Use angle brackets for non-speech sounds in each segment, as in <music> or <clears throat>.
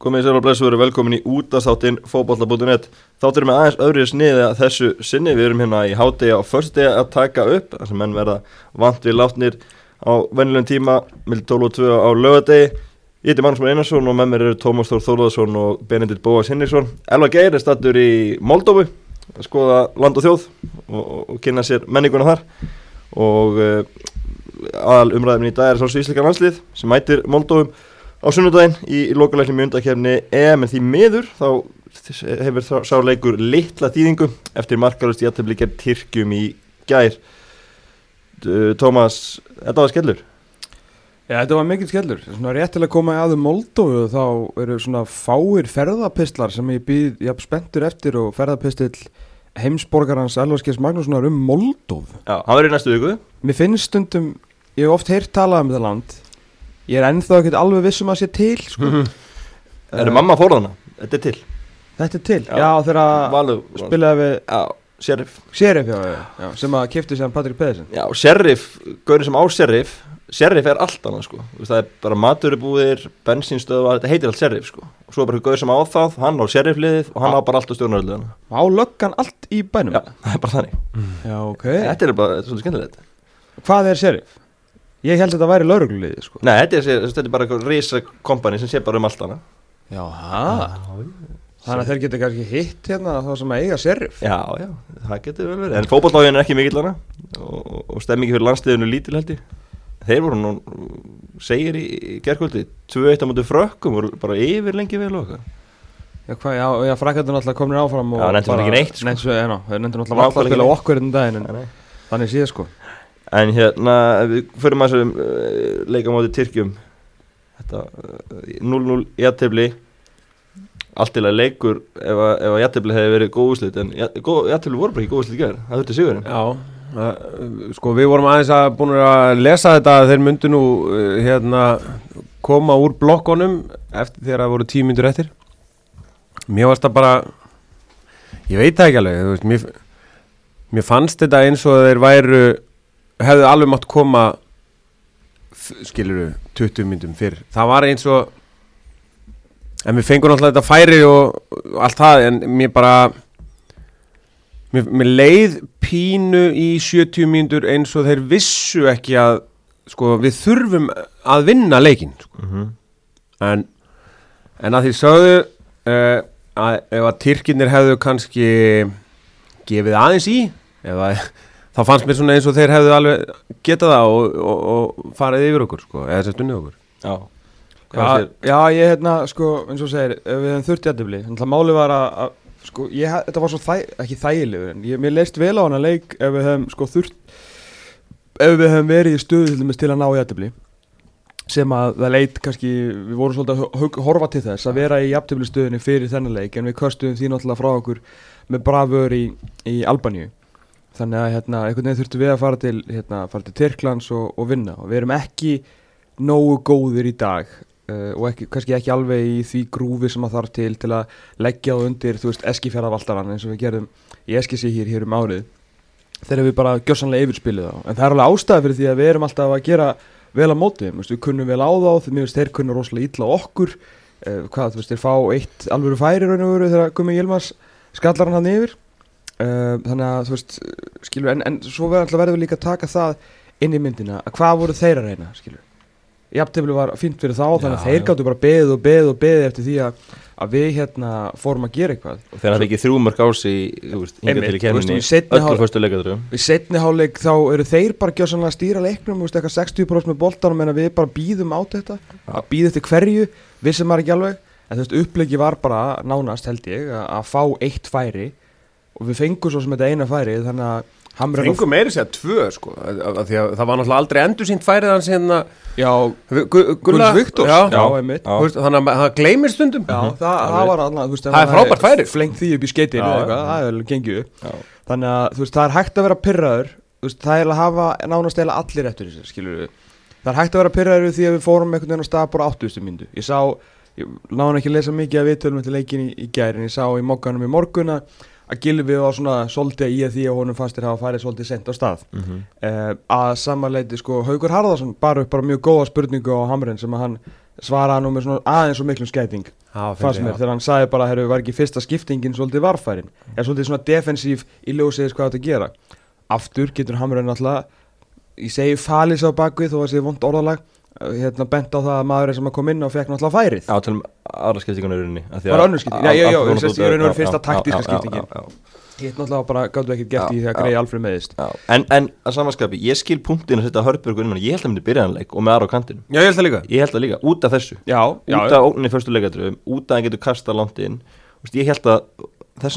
Komið í sér á blessu og verið velkomin í útastáttin fótballa.net Þáttur með aðeins öðru sniði að þessu sinni. Við erum hérna í hádegi á förstegi að taka upp þar sem menn verða vant við látnir á vennilegum tíma millir 12 og 2 á lögadegi Ég heiti Magnús Már Einarsson og með mér eru Tómas Þór Þórðarsson og Benedikt Bóas Hinriksson. Elva Geir er stattur í Moldófu að skoða land og þjóð og, og, og kynna sér menninguna þar. Og uh, aðal umræðin í dag er svo ísleika landslið sem mætir Moldófum á sunnudaginn í, í lokalækni mjöndakefni EM en því miður þá hefur þá, sá leikur litla þýðingu eftir markalust í aðtöflikar Tyrkjum í gær. Tómas, þetta var skellur. Já, þetta var mikill skellur, svona rétt til að koma í aðu Moldófu þá eru svona fáir ferðapistlar sem ég býð, haf spenntur eftir og ferðapistill heimsborgarans Elvarskis Magnússonar um Moldóf Já, hann verið í næstu viku. Mér finnst stundum, ég hef oft heyrt talað um þetta land ég er ennþá ekkert alveg vissum að sé til sko. Er það mamma fórðana? Þetta er til. Þetta er til, já, Já, þegar spilaði við Já, Sheriff. Sheriff, já, já, já, sem að kipti sér Patrik Pedersen. Já, Sheriff, gaurið sem á Sheriff Sheriff er allt annað sko. Það er bara maturubúðir, bensínstöða Þetta heitir allt Sheriff sko. Og svo er bara gaurið sem á það Hann á Sheriff liðið og hann á bara allt á stjórnarliðina Á löggan allt í bænum. Já, <laughs> það er bara þannig. Já ok. Þetta er bara, þetta er svolítið skemmtilegt. Hvað er Sheriff? Ég held að þetta væri laurugluliði sko. Nei, þetta er, þetta er bara eitthvað risa kompani sem sé bara um allt annað. Já, hæ? Þannig að þeir geta kannski hitt hérna þá sem að eiga Sheriff Já, já, það getur vel verið. En fótballtáðin er ekki mikill hana Og, og stemmingi fyrir landsliðinu lítil held ég. Þeir voru nú, segir í, gerkvöldi 2-1 á mútið frökkum voru bara yfir lengi vel og eitthvað. Já, hvað, já, já frækjöndur náttúrulega komin áfram og Já, nenntu bara- ekki neitt, sko. Ná, þeir nenntu náttúrulega valla að spila okkur daginn en Nei, nei. þannig séð sko En hérna, við uh, leika á móti Tyrkjum. Þetta uh, 0-0 jættefli Allt til að leikur ef að, ef að jættefli hefði verið góð úslit En jættefli voru bara ekki góð úslit gær Það þurfti sigurinn. Já, uh, sko við vorum aðeins að búin að lesa þetta að þeir myndu nú uh, hérna koma úr blokkonum eftir þegar það voru tíu myndur eftir. Mér varst það bara ég veit það ekki alveg veist, mér, mér fannst þetta eins og þeir væru hefðu alveg mátt koma skiluru 20 myndum fyrr það var eins og en við fengum náttúrulega þetta færi og, allt það en mér bara Mér, mér leið pínu í 70 mínútur eins og þeir vissu ekki að sko, við þurfum að vinna leikinn sko. mm -hmm. en, en að því sögðu uh, að ef að Tyrkinir hefðu kannski gefið aðeins í eða, þá fannst mér svona eins og þeir hefðu alveg getað það og, og, og farið yfir okkur sko, eða að stunni okkur. Já. Já, já, ég hérna, sko, eins og segir, ef við hefum þurft jættibli, þannig að máli var að, sko, ég, þetta var svo þæ, ekki þægilegur, en ég, mér leist vel á hana leik ef við hefum, sko, þurft, ef við hefum verið í stöðu til að ná jættibli, sem að það leit kannski, við vorum svolítið að horfa til þess að vera í jættibli stöðunni fyrir þennan leik, en við köstum því náttúrulega frá okkur með bravör í, í Albaníu. Þannig að, hérna, einhvern veginn þurftum við að fara til, hérna, fara til Tyrklands og, og vinna. Og við erum ekki nógu góðir í dag uh, og ekki, kannski ekki alveg í því grúfi sem að þarf til til að leggja á undir, þú veist, eskifjaravaltaran eins og við gerðum í eskisíkir hér um árið. Þegar við bara gjössanlega yfirspilið á en það er alveg ástæði fyrir því að við erum alltaf að gera vel á móti, við kunnum vel á þá þegar þeir kunnu rosalega illa okkur. Uh, hvað, þú veist, þeir fá eitt alvöru færi raun og veru þegar Gumi Yilmaz skallar hann yfir þannig að, þú veist, skilur en, en svo verður við líka að taka það inn í myndina, að hvað voru þeir að reyna, skilur? Jafntefli var fínt fyrir þá þannig að þeir gáttu bara beðið og beðið og beðið eftir því að, að við hérna fórum að gera eitthvað. Og þegar það ekki þrjú mörg ás í, Einmitt, til í kemminni Öllu fyrstu leikadröfum í setni háleik þá eru þeir bara gjössanlega að stýra leiknum veist, eitthvað 60% með boltanum en við bara býðum á þetta að býða eftir hverju vissum maður ekki alveg. En þú veist upplegi var bara nánast held ég að, að fá eitt færi og við fengum svo sem þetta eina færi þannig að Hamrén Fengum meiri sér tvö sko að, að, því að það var náttúrulega aldrei endur sínt færið hans hérna. Já, Gu- Gu- Gulla Gunns Viktors. Já, já, einmitt. Þú veist, þannig að það gleymir stundum. Já, það, það var annað, þú veist, Það er frábært færi. Flengt því upp í skeitinu eða eitthvað, það er vel gengið upp. Já. Þannig að, þú veist, það er hægt að vera pyrraður Þú veist, það er að hafa nánast eða allir eftir þessu, skilur við Það er hægt að vera pyrraður því að við fórum einhvern veginn á stað bara 80. myndu Ég sá, ég náðan ekki að lesa mikið af viðtölum til leikin í, í gær En ég sá í mokkanum í morgun að að Gilvi var svona svolítið í að því að honum fannst þér hafa farið svolítið sent á stað. Mm -hmm. uh, að samanleiti sko Haugur Harðarsson bara upp bara mjög góða spurningu á Hamren sem að hann svaraði nú með svona aðeins og miklum skæting Já, fannst mér, þegar hann sagði bara herru, var ekki fyrsta skiptingin svolítið varfærin? Er svolítið svona defensív í ljósiðis hvað þetta gera. Aftur getur Hamrun alltaf ég segi falis á bakvið þó að sé vond orðalag hérna bent á það að maður sem að kom inn og fekk náttúrulega færið. Já, til aðra skiptingun í rauninni Var önnur skipting? Já, já, já, sést í raun og veru já, fyrsta taktíska skiptingin. Hitt náttúrulega bara gáttu ekkert gert Já, í því að greið Alfred meðist en, en að samanskapi, ég skil punktin að setja Hörburgur inn, ég held að hann myndi byrja hann leik og með aðra á kantinu, Já, ég held það líka. Ég held það líka, út af þessu. Út af ógninni fyrstu leikadröfum, út af að hann getur Þú veist, ég held að þess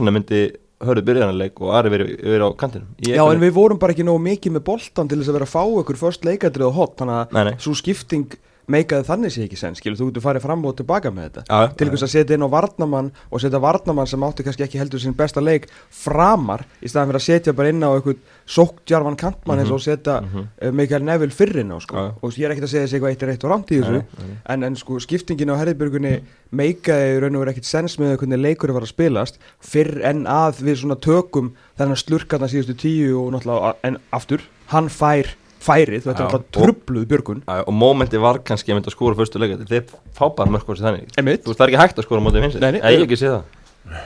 vegna myndi Hörður byrja hann leik og Ari verið veri á kantinu Ég- já, en við vorum bara ekki nógu mikið með boltan til þess að vera að fá ykkur först leikadrið og hot, þannig að svo skipting meikaði þannig sé ekki sen, skilur, þú getur farið fram og tilbaka með þetta Já, til einhvers að setja inn á varnamann og setja varnamann sem átti kannski ekki heldur sín besta leik framar í staðan fyrir að setja bara inn á eitthvað sóktjarvan kantmann eins og setja mm mhm. Mikael Neville fyrrin á sko. Já. og ég er ekkert að segja þessi eitthvað eitt er eitt og rámt í þessu en, en sko skiptingin á Herðibjörgunni meikaði raun og verið ekkert sens með hvernig leikur var að spilast fyrr en að við svona tökum þennan slurkarna síðustu tíu og náttúrulega en aftur, hann fær færið, þetta er alltaf trubluð Björgun. Já, og mómenti var kannski að mynda að skóra fyrstu leikadröf þeir fá bara mörg hvort þannig. Einmitt. Þú veist, það er ekki hægt að skóra mótið finnst ég hef ekki séð það.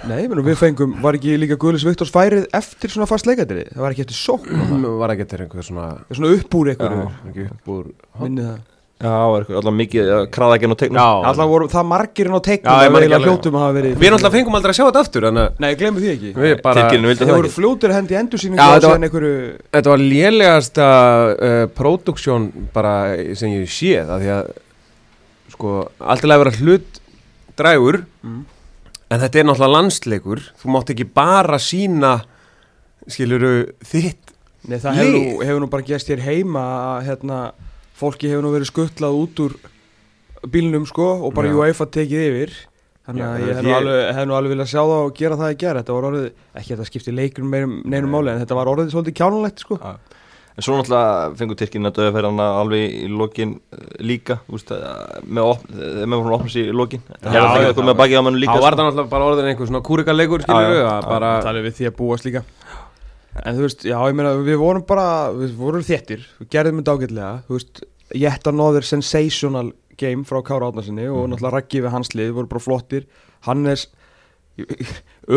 Nei, menn, við fengum, var ekki líka Guðlis Viktors færið eftir svona fast leikadrið það var ekki eftir sókn. Var ekki til einhver svona Það er svona upp úr einhverju. Já. ekki upp úr minni það Já, það allavega mikið kraðaginn og tegnum Já. Alltaf voru það margirinn á teiknum að hljótum að hafa verið Við náttúrulega fengum aldrei að sjá þetta aftur að Nei, glemum því ekki það voru fljótur hendi og þetta var- síðan einhverju Þetta var lélegasta uh, próduksjón bara sem ég hef séð að því að sko alltaf að vera hlut drægur Mm. en þetta er náttúrulega landsleikur þú mátt ekki bara sína skiluru þitt Nei, það hefur nú, Lið. hefur nú bara gæst hér heima að hérna, fólki hefur nú verið skuttlað út úr bílnum sko og bara. UEFA tekið yfir. Þannig að ég- ég hef nú alveg, hef nú alveg viljað sjá það og gera það að gera Þetta var orðið, ekki að það skipti leikunum neinum, neinum máli en þetta var orðið svolítið kjánulegt sko. Já. En svo náttúrulega fengur Tyrkinn að döða fyrir hana alveg í lokin uh, líka úst, uh, með opn, með svona opnast í lokin. Það Já, hefði ekki já, að koma með bakið á mannu líka þá var sko. það náttúrulega bara orðin einhver svona að bara Það er við því að búast líka En þú veist, já, ég meina, við vorum bara, við vorum þéttir, við gerðum þetta ágætlega, þú veist, Jetta Nóður sensational game frá Kára Átnarsinni og náttúrulega Raggi við hans lið, voru bara flottir, Hannes, <laughs>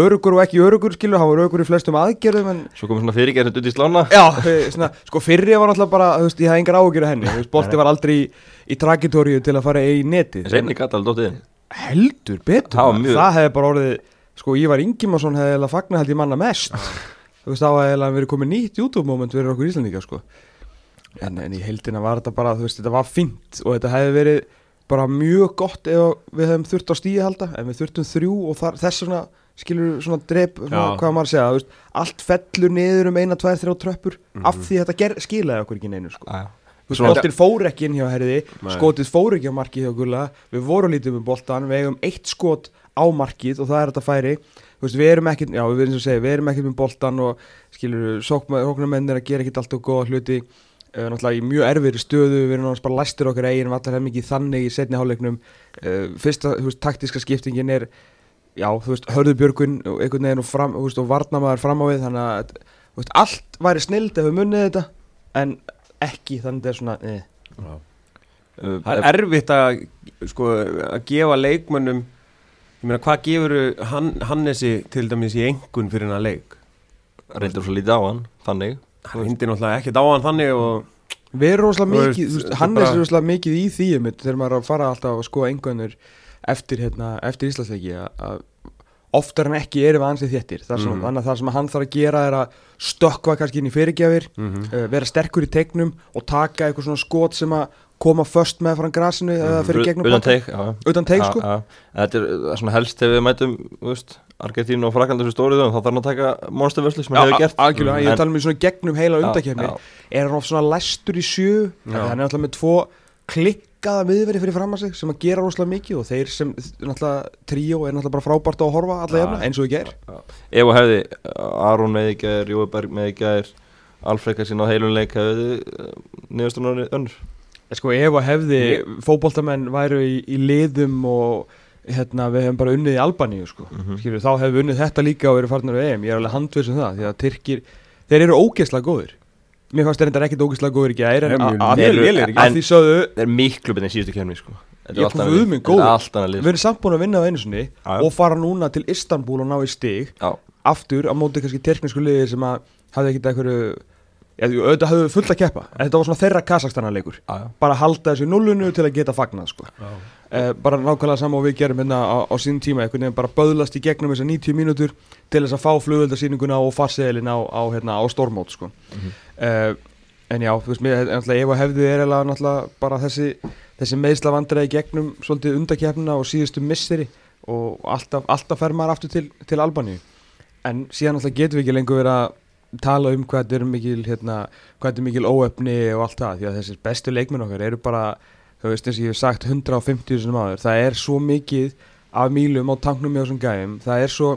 örugur og ekki örugur, skilur, hann var örugur í flestum aðgerðum, en, Svo komið svona fyrirgerðin út í slána. Já, eh, svona, sko, fyrri var náttúrulega bara, þú veist, ég hafði engar ágjur af henni, þú veist, bolti var aldrei í, í tragitóriu til að fara í netið. Reyni gæti alveg dóttið Heldur betur, mjög- það hefði bara orðið, sko, Ívar Ingimarsson hefði eða fagnað held ég manna mest <laughs> þú veist, þá hefði eiginlega verið komið nýtt YouTube-moment fyrir okkur Íslandíka, sko. En, en í heildina var þetta bara, þú veist, þetta var fínt og þetta hefði verið bara mjög gott ef við hefðum þurft á stíði halda en við þurftum þrjú og þar, þess svona skilur svona drep, svona, Já. hvað maður að segja þú veist, allt fellur niður um eina, tvær, þrjá tröppur af því þetta ger, skilaði okkur ekki neinu, sko. Já. Þú veist, Svona- boltinn fór ekki inn hjá herði skotið fór ekki á markið hjá Gulla við vorum lítið með boltan, við eigum eitt skot á markið og það er þetta færi veist, við erum ekki, já við erum eins og segja við erum ekki með boltan og skilur sóknarmennir að gera ekkit alltaf góða hluti. Uh, náttúrulega í mjög erfiðri stöðu við erum náttúrulega bara læstir okkar eigin við allar hefum mikið þannig í setni hálfleiknum. Uh, fyrsta, þú veist, taktíska skiptingin er já, þú veist, hörðubjörgun og einhvern veginn og, fram, veist, og varnamaður fram á við þannig að þú veist, allt væri snild ef við munnið þetta en ekki þannig að þetta er svona eh. Uh, það er erfitt að sko að gefa leikmönnum ég meina hvað gefur hann, Hannesi til dæmis í engun fyrir hennar leik? Reyndur svo lítið á hann, þannig. Hann hindi náttúrulega ekkert á hann þannig og Við erum rosalega mikið, veist, þú veist, þetta hann bara- er rosalega mikið í því einmitt, þegar maður er að fara alltaf að skoða einhvernur eftir, hérna, eftir Íslandsleiki að, að oftar en ekki erum við ansið þéttir. Það sem, að það sem hann þarf að gera er að stökkva kannski inn í fyrirgjafir Mhm. uh, vera sterkur í tegnum og taka eitthvað svona skot sem að koma först með frá grasinu eða fyrir gegnum utan teik utan teik sko. Þetta er er svona helst þegar við mætum Argentínu og Frakland þessu stóru þá þarf hann að taka monstervörslu sem hann hefur gert. algjörlega, ég er að tala um í svona gegnum heila undakefni er hann of svona læstur í sjö? Hann er alltaf með tvo klikkaða miðveri fyrir fram að sig sem að gera rosalega mikið og þeir sem náttúrulega tríó er náttúrulega bara frábært á að horfa alla jafna eins og ég ger Ef og hefði Aron með í gær, Jói Berg með í gær Alfreika sín á heilun leik hefði niðurstunarni önnur sko ef að hefði fótboltamenn væru í, í liðum og hérna við hefum bara unnið í Albaníu sko Mhm. Skilur, þá hefum við unnið þetta líka og verið farnar við EM. Ég er alveg handvið sem það því að Tyrkir þeir eru ógeðslega góðir. Mér fannst þeir reyndar ekkit ógeðslega en Nei, að- í að því sögðu Það er miklu betur en síðustu kemni sko. Er Ég kom við minn Þetta góður. er við erum samt búin að vinna á einu sinni og fara núna til Istanbul og ná í stig. Aftur á móti kannski terknesku liði sem að hafði ekkit eitthvað auðvitað hafðu fullt að keppa þetta var svona þeirra Kazakstana leikur já, já. bara halda þessu nullunu til að geta fagnað sko. eh, bara nákvæmlega sama og við gerum hérna á, á sín tíma, einhvern veginn bara böðlast í gegnum þessar 90 mínútur til þess að fá flugöldarsýninguna og farseðilin á, á, hérna, á stormót sko. eh, en já, þú veist mér, ef að hefði er bara þessi, þessi meðsla vandræði gegnum svolítið undakefnina og síðustu misseri og alltaf, alltaf fer maður aftur til, til Albaníu en síðan náttúrulega getum við ekki lengur verið að tala um hvað þetta er mikil hérna, hvað þetta er mikil óöfni og allt það því að þessir bestu leikmenn okkar eru bara þú veist eins og ég hef sagt 150 sem áður. Það er svo mikið af mílum á tanknum með þessum gæfum það er svo,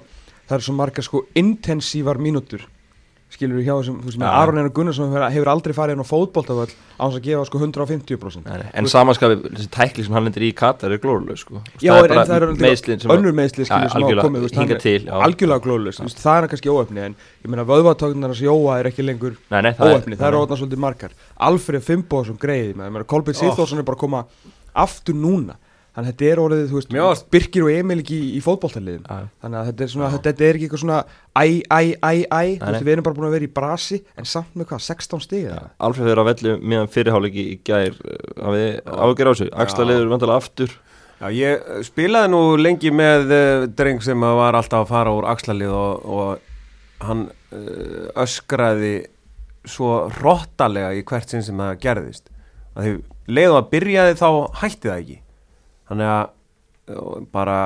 það er svo margar sko intensívar mínútur skilur við hjá þessum, þú veist með. Aron Einar Gunnarsson hefur, aldrei farið inn á fótboltavöll á hans að gefa sko 150% Nei. En samanskapi, þessi tækli sem hann lendir í Katar er glórulega sko. Já, en það eru meðslin sem að- önnur meðsli skilur Já, sem hafa komið hann er algjörlega veist, það er kannski óöfni en ég meina vöðvatögnar að sjóa er ekki lengur Nei, nei, það er- óöfni, það eru ótaf svolítið margar. Alfred Fimboðsson greiði, maður. Kolbjörn Sigþórsson er bara að koma aftur núna þannig að þetta er orðið, þú veist, varst- Birkir og Emil ekki í, í fótboltaliðum Já. þannig að þetta er svona, þetta, þetta er ekki eitthvað svona æ, æ, æ, æ, þú veist, við erum bara búin að vera í brasi en samt með hvað, 16 stig eða? Alfred verið á velli meðan fyrirháleiki í gær eh, hafið ágjör á sig Axla liður vantilega aftur? Já, ég eh, spilaði nú lengi með uh, dreng sem að var alltaf að fara úr axlalið og, og hann öskraði svo hrottalega í hvert sinn sem það gerðist. Að því leiðu að byrjaði þá hætti það ekki þannig að bara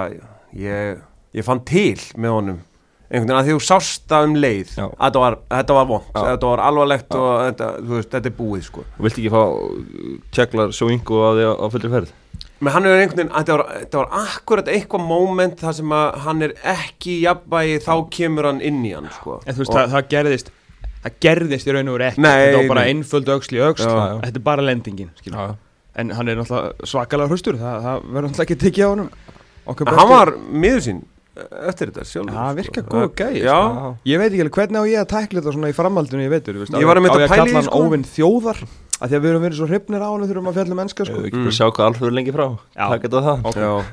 ég, ég fann til með honum einhvern veginn að því þú sást það um leið Já. að þetta var, þetta var vond, Já. þetta var alvarlegt og þetta, þú veist, þetta er búið sko og vilt ekki fá tjekklar svo yngu á því á, fullri ferð Men hann er einhvern veginn, þetta var, þetta var akkurat eitthvað moment þar sem að hann er ekki í jafnvægi, þá kemur hann inn í hann, sko. En þú veist, Og- það, það gerðist það gerðist í raun og veru ekki Nei, þetta var bara nei. einföld öxl í öxl Já, já. þetta er bara lendingin skilur. En hann er náttúrulega svakalega hraustur það, það verður náttúrulega ekki tekið á honum Okkar En besti- hann var miður sín eftir þetta sjálfur. Já, hann virkar sko. góð Já, Já. ég veit ekki alveg hvernig á ég að tækla þetta svona í framhaldinu ég veitur, á að ég að kalla hann sko. óvinn þjóðar að því að við erum verið svo hrifnir á hann þegar við erum að fjalla mennska sko. Ef við ekki Mm. bara sjá hvað er lengi frá. Takk þetta það já.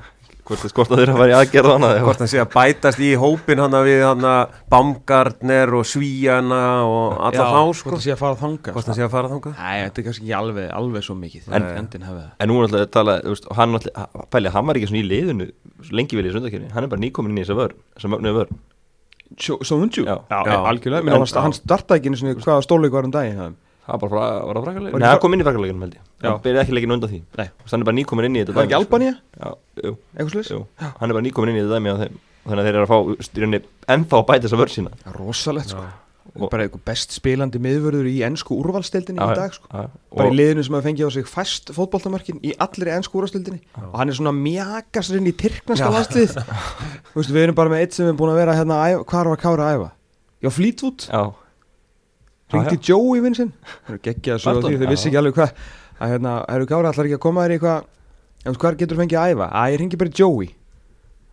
Hvort skorta þeirra að fara í aðgerð og Hvort hann sé að bætast í hópin hann við hann að Baumgartner og Svíjana og alla þá, hvort sko. það sé að fara þangað Hvort hann sé að fara þangað. Nei, þetta er kannski ekki alveg, alveg svo mikið En- en endin hafi það En nú er alltaf að tala, veist, og hann alltaf, pæli, hann var ekki svona í liðinu lengi vel í sundakefni, hann er bara nýkomin inn í þessa vörn, þessa mögnuðu vörn. Svo hundjú? Já. Algjörlega, hann, startaði ekki einu sinni hvaða stóleik var um daginn. Það var bara það frakalegin? Var Nei, fra- kom inn í frakalegin, held ég. Já. Hann byrjaði ekki leikin undan því. Hann er bara nýkomin inn í þetta Var ekki dæmi, sko. Albanía? Já, jú, Eitthvað slis? jú. Hann er bara nýkomin inn í þetta dæmi á þeim. Þannig að þeir eru að fá styrjunni ennþá að bæta þessa vörn sína. Rosalegt sko Og- Bara eitthvað best spilandi miðvörður í ennsku úrvalstildinni í Já, dag sko já, Bara í liðinu sem hafa fengið á sig fæst fótboltamörkin í allri ennsku úrvalstildinni Og hann <laughs> í að að að Ringdi Joey vinn sinn Það er geggjað að sögja Barton, því, þau vissi ekki alveg hvað að hérna, eru Kára allar ekki að koma þér í eitthvað veist, hvar getur fengið að æfa? Æ, ég ringi bara í Joey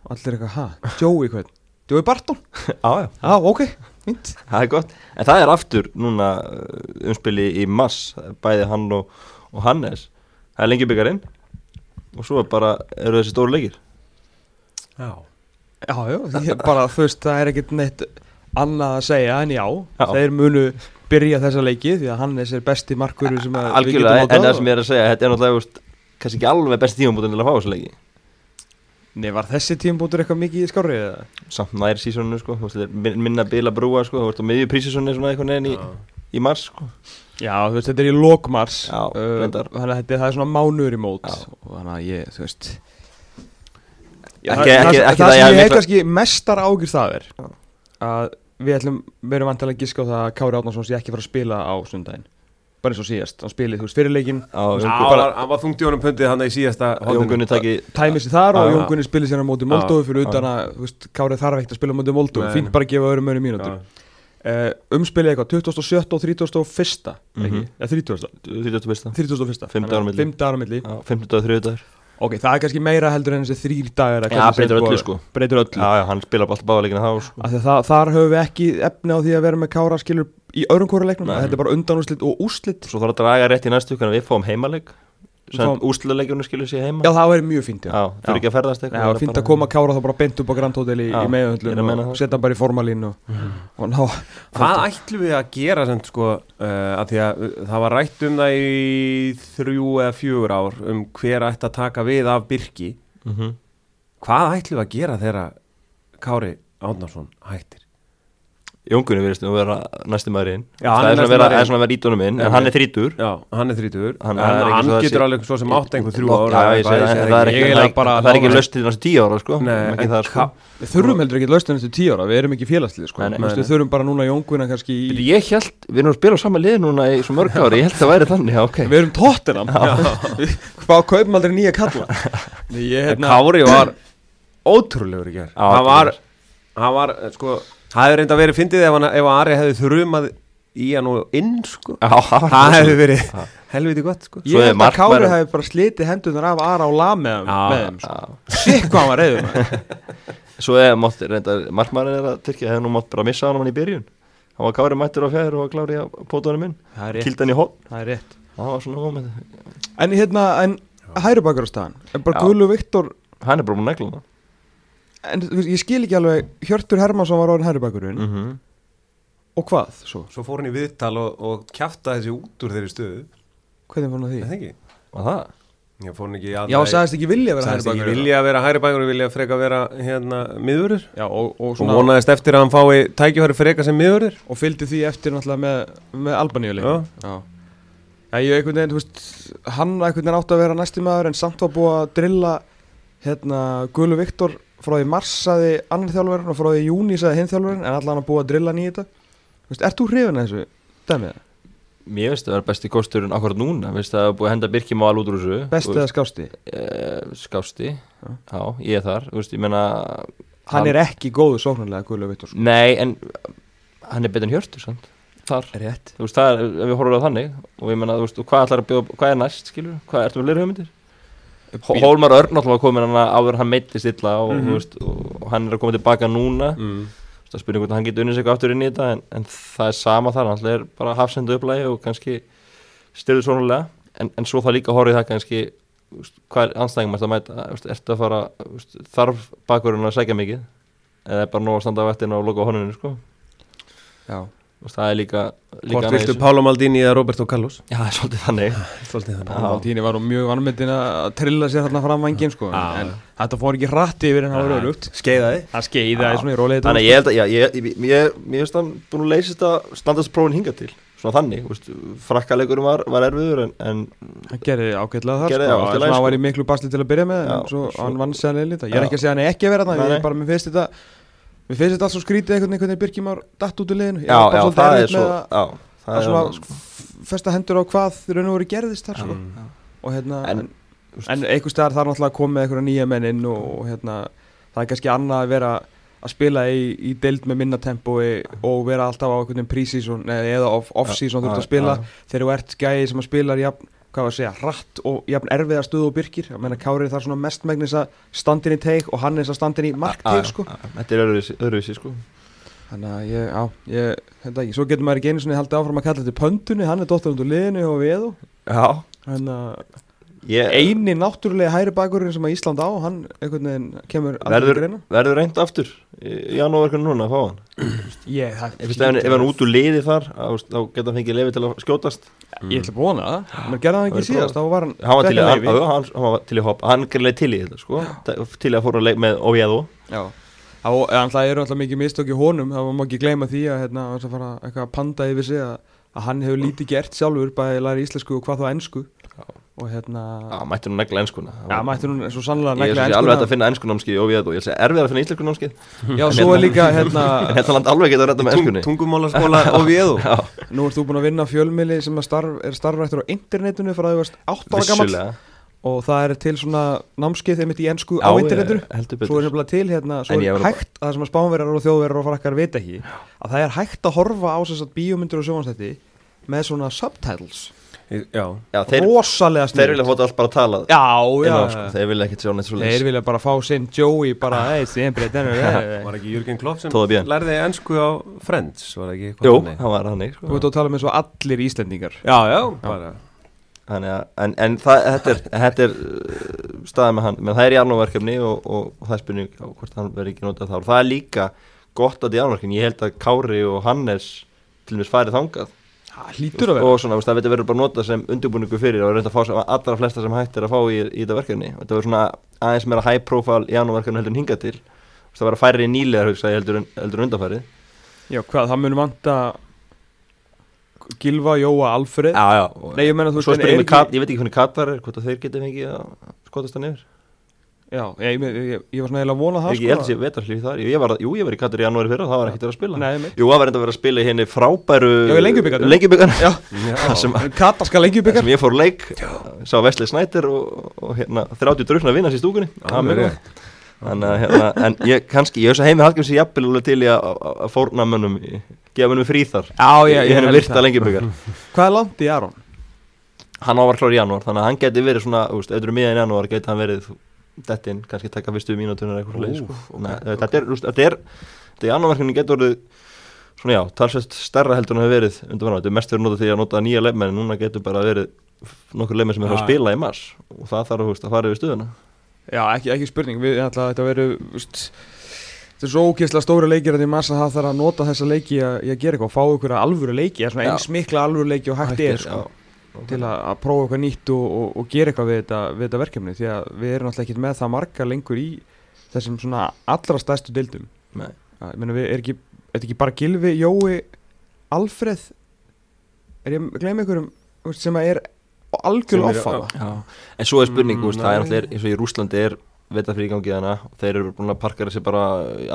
Og allir eitthvað, ha? Joey hvern? Joey Barton? <laughs> já, já. Já, ok, fínt Það er gott, en það er aftur núna uh, umspili í mass bæði hann og, og Hannes það er lengi byggarinn og svo er bara eru þessi stóru leikir Já. Já, já, bara þú veist, það er ekkert neitt annað að segja en já, Já. þeir munu byrja þessa leiki því að Hannes er besti markur sem við getum en það sem ég er að segja þetta er náttúrulega kannski ekki alveg besti tímabútin til að fá þessu leiki Nei, var þessi tímbútur eitthvað mikið í skárið eða? samt nær sísonu sko, minna bila brúa sko, þú veist, á miðju prísisonu svona einhvern veginn í, í mars sko. Já, þú veist, þetta er í lokmars Já, reyndar. Þannig að það er svona mánuður í mót Já. og þannig að ég, þú veist Ekki- það, ekki- það, ekki það það sem ég hef mikla- kannski mestar ágjur það er að við ætlum, við erum vantilega að giska á það að Kári Átnarsson sé ekki fara að spila á sundaginn bara eins og síðast, hann spilið, þú veist, fyrirleikin hann var- hann var þungt í honum pundið hann í síðasta tæmið sér þar og Jón. Gunni spilir sér á móti Moldófi fyrir utan að, Kári þarf ekkert að spila á móti Moldófi, fínt bara að gefa öðrum öðrum mínútur uh, umspilið eitthvað 27. og 31. ekki, Mhm. eða 30. 31. 31. Fimm dagar á milli. 5 dagar á milli á 15. og 30. Ok, það er kannski meira heldur en þessi þrýr dagar Já, breytir öllu sko Breytir öllu Já, já, hann spila alltaf báðaleikina þá sko Af því að það, Þar höfum við ekki efni á því að vera með kára skilur í öðrum hvora leiknum. Þetta er bara undanúslit og úslit Svo þarf að draga rétt í næstu Hvernig við fáum heimaleik Úsluleikjunni skilur sér heima Já, það væri mjög fínt, já Já, þurfi ekki að ferðast eitthvað það er fínt að koma kára þá bara beint upp á Grand Hotel í, í er að meðhundlun og það. setja hann bara í formalín og, og ná Hvað ætlum við að gera sem sko, uh, að því að uh, það var rætt um það í þrjú eða fjögur ár um hver ætti að taka við af Birki Mhm. Hvað ætlum við að gera þegar Kári Átnarsson hættir? Jóngunni verðist nú vera næsti maðurinn. Já, Það er svona að vera ídónum inn Já, En hann er þrítur Já, hann er þrítugur. Hann- En er hann getur alveg svo sem átt einhver þrjú ára það, er ekki, löst til næstu tíu ára sko. Sko. þurfum heldur ekki lausnum eftir tíu ára, við erum ekki félagslið sko. Þurfum bara núna Jónguna kannski Ég held, við erum að spila á sama lið núna í svo mörg ári Ég held að það væri þannig, Við erum tóttinam <laughs> Hvað kaupum aldrei nýja kalla? <laughs> Hérna, Kári var <clears throat> ótrúlegur í gerð var, hann var, eh, sko Það hefði reynda verið fyndið ef, hann, ef Ari hefði þrumað í hann og inn, sko. Já, það hefði verið Já. helviti gott, sko. Ég held að Kári hefði bara slitið hendunar af Ara og Lam með, þeim sko. Sikk hvað hann var reyður maður. <laughs> Svo er mátt, reynda, markmaðurinn er að Tyrkja hefði nú mátt bara missa hann í byrjun. Hann var kári mættur á fjær og var klári á pótunum minn Það er rétt, Kildi hann í hotn það er rétt. Það var svona moment En hérna, en hæri bakar á staðan En bara Já. Guðlu Viktor Hann er bara múin að hann En þú veist, ég skil ekki alveg Hjörtur Hermansson var orðin hæri bakurinn mm -hmm. Og hvað svo? Svo fór hann í viðtal og, og kjafta þessi út úr þeirri stöðu Hvernig fór hann að Er því? Það ekki? Var það? Já, fór hann ekki Já, sagðist ekki vilja vera hæri Sagðist ekki vilja að vera hæri bækur og vilja freka vera hérna miðurur Já, og, og, og svona, vonaðist eftir að hann fái tækifæri freka sem miðurur og fylgdi því eftir náttúrulega með, með Albaníu leik Já. Já Já, ég einhvern veginn, þú veist, hann einhvern veginn átti að vera næsti maður en samt var búið að drilla hérna Guðlu Viktor frá því mars saði annar þjálfurinn og frá því júni saði hinn þjálfurinn en allan að búið að drilla í þetta ert þú hrifin að þessu dæmið? Mér veist að það er besti kosturinn akkurat núna að það er búið að henda Birki Mál út úr þessu Besti Þú eða veist, skásti? eh, Skásti Já, ég er þar veist, ég meina Hann er ekki góður sóknarlega Guðlu Viktor sko. Nei, en hann er betur en Hjörtur sant? Þar Rétt Þú veist, það er, við horfum á þannig Og ég meina, veist, hvað að bjóða Hvað er næst, skilur? Hvað ertu með leira hugmyndir? Hó- Hólmar Örn náttúrulega var komin hann áður hann meittist illa og, Mhm. þú veist, og hann er að koma tilbaka núna mm. það spyrir hvort hann getur unnið sig aftur inn í þetta en, en það er sama þar, hann er bara hafsendu upplægi og kannski styrður svonulega en, en svo það líka horfið það kannski veist, hvað er anstæðingum að mæta ertu að fara, veist, þarf bakurinn að segja mikið eða er bara nóg að standa á vettinu og loka á honuninu sko. Já það er líka, líka Hvort viltu. Pála Maldini eða Roberto Carlos? Já, það er svolítið þannig. <laughs> Svolítið þannig. Já. Maldini var mjög anmyndin að trilla sér hérna fram vangin sko. Já. En þetta fór ekki hratti yfir en það var örugt Skeiðaði. Það skeiðaði svona í rólega Þannig að ég held að, já, ég, veist að búin að leysa þetta standardsprófin hinga til. Svona þannig, frakkalegurum var, var erfiður en, en Það gerði ágætlega þar sko, hann sko. var í miklu basli til að byrja með Já, en svo svo- Ég er ekki að segja hann ekki að vera þarna Nei, Ég er bara, mér finnst þetta Mér finnst þetta allt svo skrítið einhvern veginn hvernig Birkjum ár datt út úr liðinu Ég já, já, það er svo að- Já, það að er svona sko. festa hendur á hvað raun og veru gerðist þar sko. Mm. og hérna En, en, einhvers staðar þarf náttúrulega að koma með einhverja nýja menn inn og, hérna það er kannski annað að vera að spila í, í deild með minna tempói og vera alltaf á einhvern veginn pre-season eða off- off-season þú ert að spila þegar þú ert gæði sem að spila jafn, hvað var að segja, hratt og jafn erfiða stöðu og byrkir, ég meina Kári þar svona mestmægnis að standin í teik og hann þess að standin í markteik sko. Þetta er öðruvísi, sko. Þannig að ég, já, ég, þetta ekki. Svo getur maður ekki einu svona haldið áfram að kalla þetta pöndunni, hann er dóttur undir liðinu og við Já, þannig að ég, eini náttúrulega hæri bakurinn sem að Ísland á hann einhvern veginn kemur verður, verður reynd aftur í janúarkun núna að fá hann? Ég, það, Ef hann ef hann út úr liði þar á- þá geta hann fengið lefi til að skjótast. Ég ætla að vona það menn gerði hann Það ekki síðast þá var hann hann var til í, hann, hann var til í hopp hann gerði til í þetta sko. Til að fóra leik með já. Það eru alltaf mikið mistök í honum það má ekki gleyma því að hérna, að fara eitthvað að panda yfir sig að, að hann hefur lítið gert sjálfur bæði að læra íslensku og hvað þá ennsku Já. Og hérna Já, mætti hún negla enskuna já, mætti hún svo sannlega Ég er negla svo sem alveg hægt ennskuna að finna ennskunámskið í Oviedo Ég er erfið að finna íslensku námskið <laughs> já, svo er líka hérna <laughs> En þetta land alveg getur rætta með ennskunni Tungumálaskóla <laughs> og viðu Já, nú ert þú búin að vinna fjölmili sem að starf, er starfrættur á internetinu frá því að þú varst 8 ára gammal vissulega. Og það er til svona námskeið þeim í ennsku á internetinu. ég- svo er nefnilega til hérna svo ég er hægt að það sem að spánverjar og þjóðverjar og frakkar veit ekki að það er hægt að horfa á þess að bíómyndir og sjónastætti með svona subtitles Já, Já, þeir, rosalega þeir vilja fóta allt bara að tala. Já, já, sko. Þeir vilja ekkert sjá neitt svo Þeir vilja bara fá sinn Joey bara, þennan var ekki Jürgen Klopp sem lærði ennsku á Friends, var það ekki eitthvað Jú, hann var hann Þú ert að tala með svo allir Íslendingar. Já, já, bara. Þannig að, en, en það, þetta er, þetta er uh, staðið með hann, menn það er jarnóverkefni og, og, og það er spurning hvort hann verður ekki notað þá. Og það er líka gott að jarnóverkefni, ég held að Kári og Hannes til mér farið þangað. Það hlýtur að vera. og svona, það verður bara notað sem undirbúningu fyrir og reynda að fá sem allra flesta sem hægt er að fá í, í þetta verkefni. Þetta verður svona aðeins meira high profile jarnóverkefni heldur en hingað til. Það verður færri nýlegar hugsa ég heldur, en- heldur en undanfærið Já, hvað, það mun vanta Gilva, Jóa, Alfred Já, já, Nei, ég meina, þú veist, en er ekki- Kat, ég veit ekki hvernig Katar er, hvort að þeir geti fengið að skotast það niður Já, ég, ég, ég, ég var svona eiginlega að vona það Ég, ég held að sé vetarhlýf þar Jú, ég var, jú, ég var í Katar í janúari fyrra Það var ekkert verið að spila. Nei, Jú, það var enda að vera að spila í henni frábæru Já, í Lengjubikarnum. Lengjubikarnum. Já, <laughs> Það sem, Kata skal byggja sem ég fór leik Sá Vesli Snæder og, og hérna 30 drukna vinnast í stúkunni. Þannig að hérna En ég kannski, ég hef svo heimi halgjum sér jafnvel til í að- að að fórna mönnum Gefa mönnum frí þar Já, ég, ég held virta það. lengjubikar <laughs> Hvað er langt í Aron? Hann ávar klár í janúar Þannig að hann geti verið svona þú eru miðan í janúar Geti hann verið Dettinn, kannski taka fyrstu mínútunar eitthvað svoleiðis, sko. Nei, Þetta er, þú veist, þetta er Þetta er janúarverkefni getur orðið Svona já, talsveit stærra heldur en það hefur verið undan vann, þetta er mest verið notað því að nota nýja leifmenn en núna getur bara verið nokkur leifmenn sem er að Já. spila í mars. Og það þarf veist, að fara yfir stöðuna. Já, ekki, ekki spurning Við ætla að þetta veist, Þetta er svo ókýrslega stóra leikir að því massa það þarf að nota þessa leiki í að, í að gera eitthvað fá ykkur alvöru leiki, eins mikla alvöru leiki og hægt er sko, til að, að prófa eitthvað nýtt og, og, og gera eitthvað við þetta, við þetta verkefni því að við erum alltaf ekki með það marga lengur í þessum svona allra stærstu deildum Nei. Já, ég meina við er ekki, er þetta ekki bara Gilvi, Jói, Alfreð er ég að gleyma ykkur um sem að er algjörlega offaða. En svo er spurning, Mm, mm, það er nei. náttúrulega eins og í Rúslandi er vetafrí í gangi þannig og þeir eru búin að parkera sér bara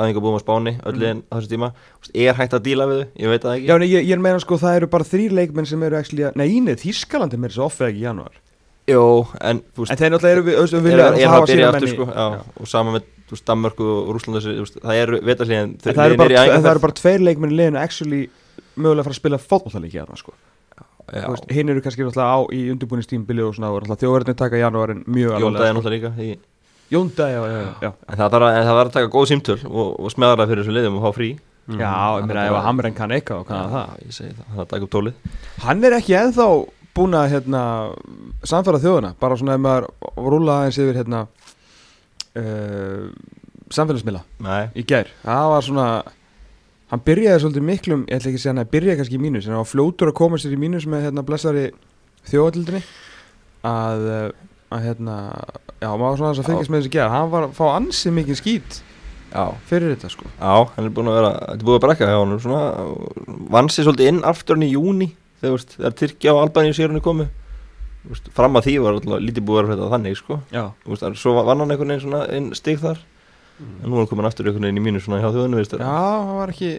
aðingabúum á Spáni öll liðin á þessu tíma. Er hægt að díla við þau, ég veit það ekki. Já, nei, ég, ég meina sko það eru bara þrý leikmenn sem eru actually að, nei, nei, Þískalandi með þessu offið ekki í janúar. Jó, en þú veist En þeir náttúrulega eru við, er, vilja er, er hafa að byrja sína aftur menn í- sko, já, og sama með þú veist, Danmörku og veist, það eru vetarlíðin En það eru bara, í eru bara tveir leikmenn í liðinu actually mögulega að fara sko. Já. Hinn eru kannski náttúrulega á í undirbúinistímbili og svona og náttúrulega þjóðverðin taka janúarin mjög Jón alvarlega, Dæði sko. náttúrulega líka í, Jónda, já, já, já, já. en það þarf að, en það þarf að taka góð símtöl og, og smæðara fyrir þessu liðum og fá frí. Já, ég meina ef að Hamren kann eitthvað og kann það? Ég segi það, það er að taka upp tólið. Hann er ekki ennþá búin að hérna, samfæra þjóðuna bara svona ef maður rúla aðeins yfir hérna, uh, samfélagsmiðla Nei, í gær. Það var svona hann byrjaði svolítið miklum, ég ætla ekki að segja hann að byrjaði kannski í mínus en hann var fljótur að koma sér í mínus með hérna blessari þjóðaldildinni að, eh, að hérna já, maður var svona þess að fylgjast með þessi gera hann var að fá ansið mikið skít já, fyrir þetta sko. Já, hann er búin að vera þetta er búin að brekka hjá hann svona, vann sér svolítið inn aftur hann í júni þegar, þegar Tyrkja og Albaníu sér hann komu. Þú veist, fram að því var alltaf lítið búið að vera þetta þannig sko. Já, veist, svo vann hann einhvern veginn svona inn stig þar. En nú er hann komin aftur einhvern veginn í mínu svona hjá þjóðinu já, hann var ekki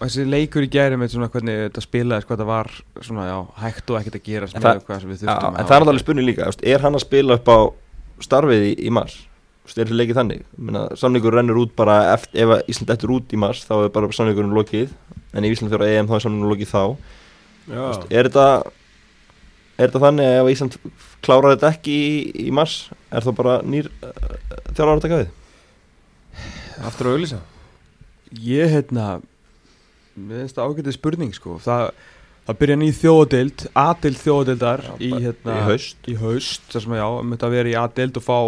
og þessi leikur í gæri með svona hvernig þetta spilaði sko, þetta var svona, já, hægt og ekkert að gera En með það- hvað sem við Já, en það er náttúrulega spurning líka, er hann að spila upp á starfið í, í mars? Er þessi leikið þannig? Minna, samningur rennur út bara eftir, ef að Ísland eftir út í mars þá er bara samningurinn lokið. En ef Ísland fyrir EM þá er samningurinn lokið þá. Er þetta er þetta þannig að ef Ísland klárar þetta ekki í, í mars er þá bara nýr uh, þjálfur að taka við? Aftur að auðlýsa Ég hérna Mér finnst það ágætið spurning sko. Það, það byrja ný þjóðadeild A-deild þjóðadeildar Já, í, hérna, í haust. Í haust Það sem að já, um þetta að vera í A-deild og fá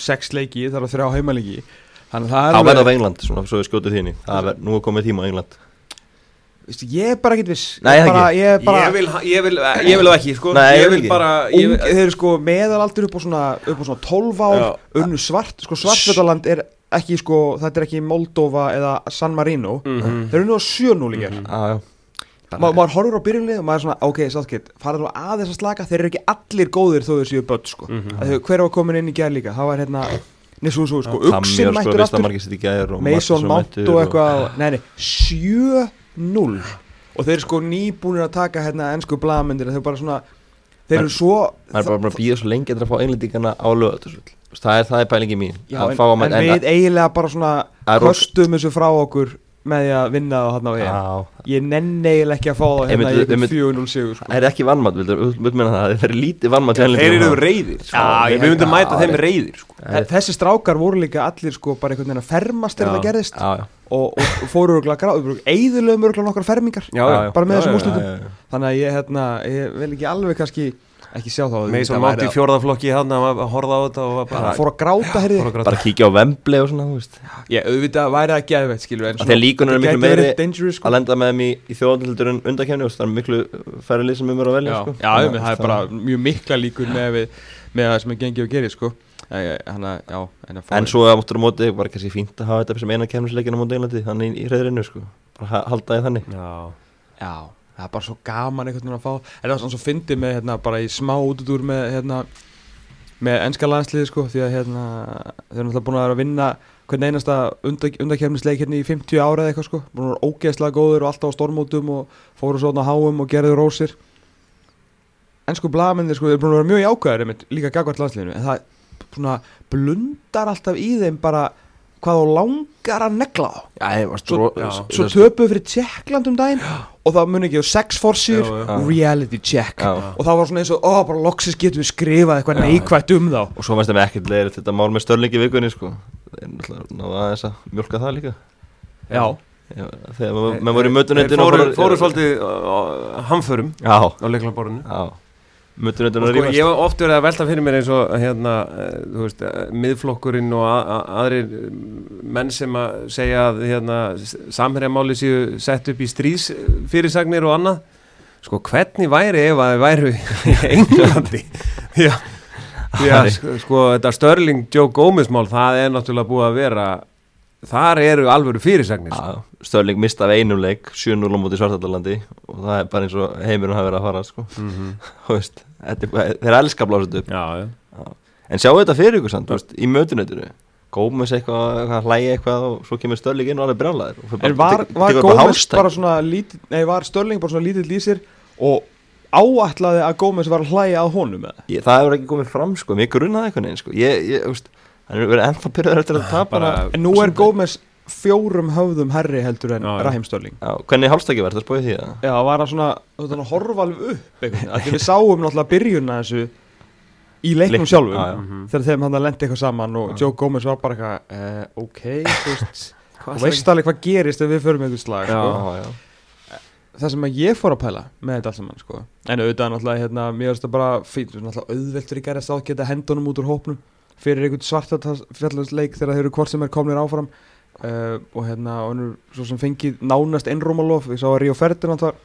sex leiki Það er að þrjá heimalegi. Þannig að það er þá alveg- verða á England, svona svo við skjótið þínu. Það er nú er komið tíma á England. Ég er bara ekkert viss. Nei, Ég það er bara, ekki. ég er bara Ég vil, ég vil, ég vil það ekki sko. Nei, ég vil bara Ung, ég vil, þeir eru sko meðalaldur upp á svona, upp á svona 12 ár unnu svart, sko svartfjötaland er ekki sko, þetta er ekki Moldova eða San Marino. Mhm. þeir eru nú á 7 nú líka Mhm. ah, maður horfur á byrjunlið og maður er svona ok, sáttkitt, farið nú aðeins að slaka. Þeir eru ekki allir góðir þó þeir séu börn sko. Mm -hmm. hver var komin inn í gær líka? Það var hérna, nesu, svo, sko, sko mættur aftur. Mason Mount og eitthvað nei, nei, 7-0 og þeir eru sko nýbúnir að taka hérna ennsku blaðmyndir þeir eru bara svona þeir eru svo Það er bara að býða svo lengi að fá englendingana á lögatursvöld Það er, það er pælingi mín Já, að en, að en mæta- við eiginlega bara svona kostum þessu frá okkur með því að vinna það hann á Já, Ég nenni eiginlega ekki að fá það hérna í ykkur einmitt. 4-0 sigur sko. það er ekki vannmatt, vildur meina það, það er lítið vannmatt Þeir eru reyðir sko. Já, ég Við myndum að- mæta þeim reyðir sko. Þe- Þessi strákar voru líka allir sko bara einhvern veginn að fermast þegar það gerðist Já, já og, og, fóru örgulega gráð Eðurlegum örgulega nokkar fermingar bara með þessum já. Þannig að ég, hérna, ég vil ekki alveg kannski ekki sjá þá að Með svo þetta mátt í fjórðaflokki hann að horfa á þetta og bara Fór að gráta gráta. Bara kíkja á Vembli og svona, Ég auðvitað væri að geðveitt skilur en að líkunar eru þetta miklu meiri dangerous, sko. að lenda með þeim í, í þjóðanhildur en undakefni og það er miklu færri lið sem um er að velja Já, sko. já, já það er bara mjög mikla líkur með, við, með það sem er gengið og gerir sko. Þannig að, já En, En svo áttur á móti var kannski fínt að hafa þetta sem eina kemnisleikina á móti Englandi þannig í, reyðrinu sko. bara ha- halda því þannig Já, Já, það er bara svo gaman einhvern veginn að fá En það svona svo fyndið með hérna, bara í smá útudúr með hérna, með ennska landsliði sko, því að hérna, þeir eru náttúrulega búin að vera að vinna hvern einasta undakefnisleik hérna í 50 ára eða eitthvað sko, búin að vera ógeðslega góður og alltaf á stormótum og fóru svona á háum og gerðu rósir. Ennsku blaðmennir sko, þeir eru búin að vera mjög einmitt, líka gagvart landsliðinu en það svona blundar alltaf í þeim bara hvað þú langar að negla á Já, svo, já. svo töpuðu fyrir Tjekkland um daginn og það muni ekki á sex forsýr reality check. Já. og það var svona eins og, ó, bara loksis getum við skrifað eitthvað neikvætt um þá. Og svo fannst þeim ekkert leiðir þetta mál með störlingi vikunni sko. Það náða aðeins að mjölka það líka. Já, Já, Þegar maður- voru í mötunendinu Þeir fóru, svolítið hamförum Já, á leiklaborinu sko, ég var oft verið að velta fyrir mér eins og hérna, uh, þú veist, uh, miðflokkurinn og aðrir uh, menn sem að segja að hérna, samherjamáli séu sett upp í stríðsfyrirsagnir og annað. Sko, hvernig væri ef að þið væru í <laughs> Englandi? Já, já sko, þetta Störling Joe Gomez mál, það er náttúrulega búið að vera þar eru alvöru fyrirsagnir. Já, Störling mista af einum leik 7-0 á móti Svartaldalandi og það er bara eins og heimurinn hafi verið að fara sko. mm <laughs> Þú veist, þetta er- þeir elska að blása þetta upp. Já, já. En sjáu þetta fyrir ykkur samt, veist, í mötunendinu Gómez eitthvað, eitthvað hlægi eitthvað og svo kemur Störling inn og alveg brjálæður en var, var Gómez bara svona lítið, nei, var Störling bara svona lítið lýsir og áætlaði að Gómez var að hlæja að honum ég, Það hefur ekki komið fram sko, mér grunnaði eitthvað neins sko. Ég, ég, þú veist, hann er verið ennþá byrjaður eftir að tapa Bara- hana. en nú er Gómez fjórum höfðum herri heldur en Já, já. Raheem Störling hvernig hálfstæki verður það spóið því það? Já, það var hann svona, þú veist, horfa alveg upp við sáum náttúrulega byrjunna þessu í leiknum sjálfum já, já. Mhm. þegar þeim hann að lendi eitthvað saman og Joe Gomez var bara eitthvað, uh, ok, þú veist <laughs> og veist alveg hvað gerist ef við förum einhvern slag Já. sko. Já, já. það sem að ég fór að pæla með þetta allt saman sko. en auðvitað náttúrulega, hérna, mér finnst það bara náttúrulega auðveldur í gerðast átt geta hendunum út úr hópnum fyrir einhvern svartfjallansleik þegar þeir eru hvort sem er komnir áfram. Uh, og hérna, og hann er svo sem fengið nánast einrómalof, ég sá að Ríó Ferdinand var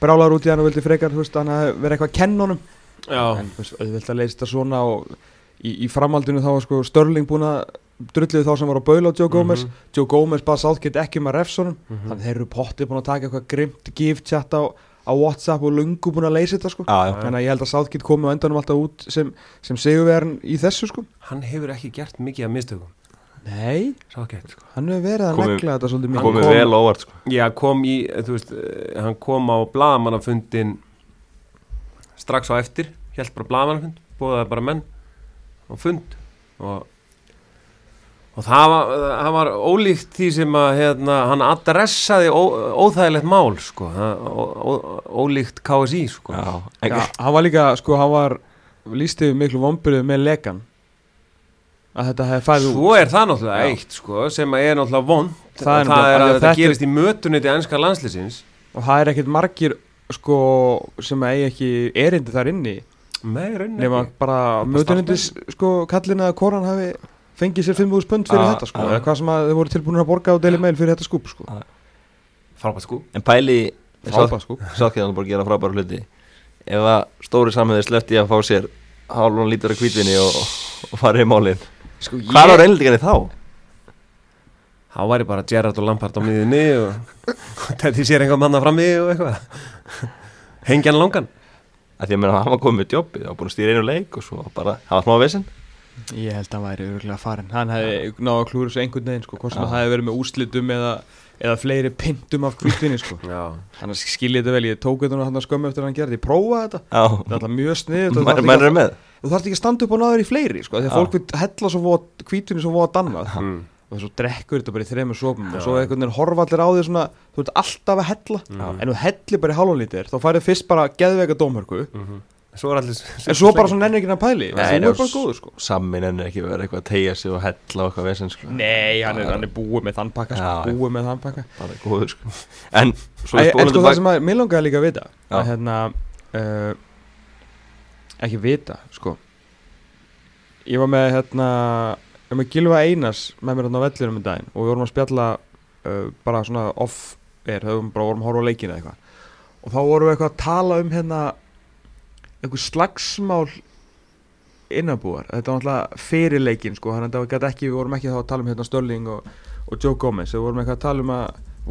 brálar út í hann og vildi frekar, hann hafi verið eitthvað að kenna honum. Já, en veist, auðvelt að leysa þetta svona og í, í framhaldinu þá var sko Störling búin að drullið þá sem var á baula á Joe Gomez. Mhm. Joe Gomez bara sátt get ekki um að refsa honum. Mhm. þannig þeir eru pottið búin að taka eitthvað grimt chat á, á Whatsapp og lungu búin að leysa þetta sko. Já. þannig að ég held að Southgate komi á endanum alltaf út sem, sem sigurverðin í þessu sko. Hann hefur ekki gert mikið af mistökum. Nei, gett, sko. Hann hefur verið að Komi- negla þetta svolítið mikið. Komið kom- vel óvart sko. Já, kom í, þú veist, eh, hann kom á blagamannafundin strax á eftir, held bara blagamannafund, bóðaði bara menn á fund og, og það, var, það var ólíkt því sem að hérna, hann adressaði ó, óþægilegt mál, sko, það, ó, ó, ólíkt KSI, sko. Já, Já, hann var líka, sko, hann var lístið miklu vombyrðu með lekan að þetta hefði fæðið Svo er það náttúrulega Já. eitt, sko, sem að er náttúrulega vond, Það það er er, nefnilega- að, þetta gerist í mötunni til ennska landslýsins. og það er ekkert margir sko sem eigi ekki erindi þar inni Nei, raunin nema ekki. bara mötunindis sko kallin að koran hafi fengið sér 5.000 pund fyrir Já, þetta sko já. eða hvað sem að þau voru tilbúin að borga á Daily Mail fyrir þetta skúp sko. Frábært en pæli Frábært skúp. Hann bara að gera frábæra hluti. Ef að stóri samhæði sleppti að fá sér hálfum lítur af kvítinni og, og farið í málin. Sko, Hvað var reynildingarnir þá? Þá væri bara Gerrard og Lampard á miðinni og þetta sér einhver manna frammi og eitthvað. Hengjan langan. Að því að meina hann var komið með jobbi Það var búin að stýra einu leik og svo bara Það var smá vesen Ég held að hann væri örgulega farin Hann hefði náðu að klúra þessu einhvern veginn sko Hvort sem það hefði verið með úrslitum eða, eða fleiri pintum af kvítvinni sko. <laughs> Þannig skiljið þetta vel Ég tók þetta hann skömmu eftir að hann gerði. Ég prófaði þetta. Já, Það er alltaf mjög snið <laughs> Þú þarf ekki að standa upp á náður í fleiri sko að Já. fólk vil hella svo kvítvinni svo voða dannað mm. og svo drekkur þetta bara í þremur sopum og svo einhvern veginn horfa allir á því svona þú ert alltaf að hella. Mhm. en þú hellir bara í hálfum lítir þá færið fyrst bara geðveika dómhörku. Mhm. Svo er allir en svo bara svona nennir ekki að pæli Nei, þú nei, bara s- góður Sammin ennir ekki verið eitthvað að tegja sig og hella og eitthvað vesen sko. Nei, hann er, hann er búið með þann pakka sko, já. búið með þann pakka. Bara góður sko. En svo Æ, er En sko það sem að, mér langaði líka að vita að hérna uh, ekki vita, sko. Ég var með hérna ég var með Gilva Einars með mér hérna á vellinum í daginn og við vorum að spjalla uh, bara svona off air, þau vorum bara vorum að horfa á leikina eitthvað. Og þá vorum við eitthvað að tala um hérna einhver slagsmál innabúar, þetta var náttúrulega fyrir leikin sko, þannig að þetta var ekki, við vorum ekki þá að tala um hérna Störling og, og Joe Gomez. Við vorum eitthvað að tala um að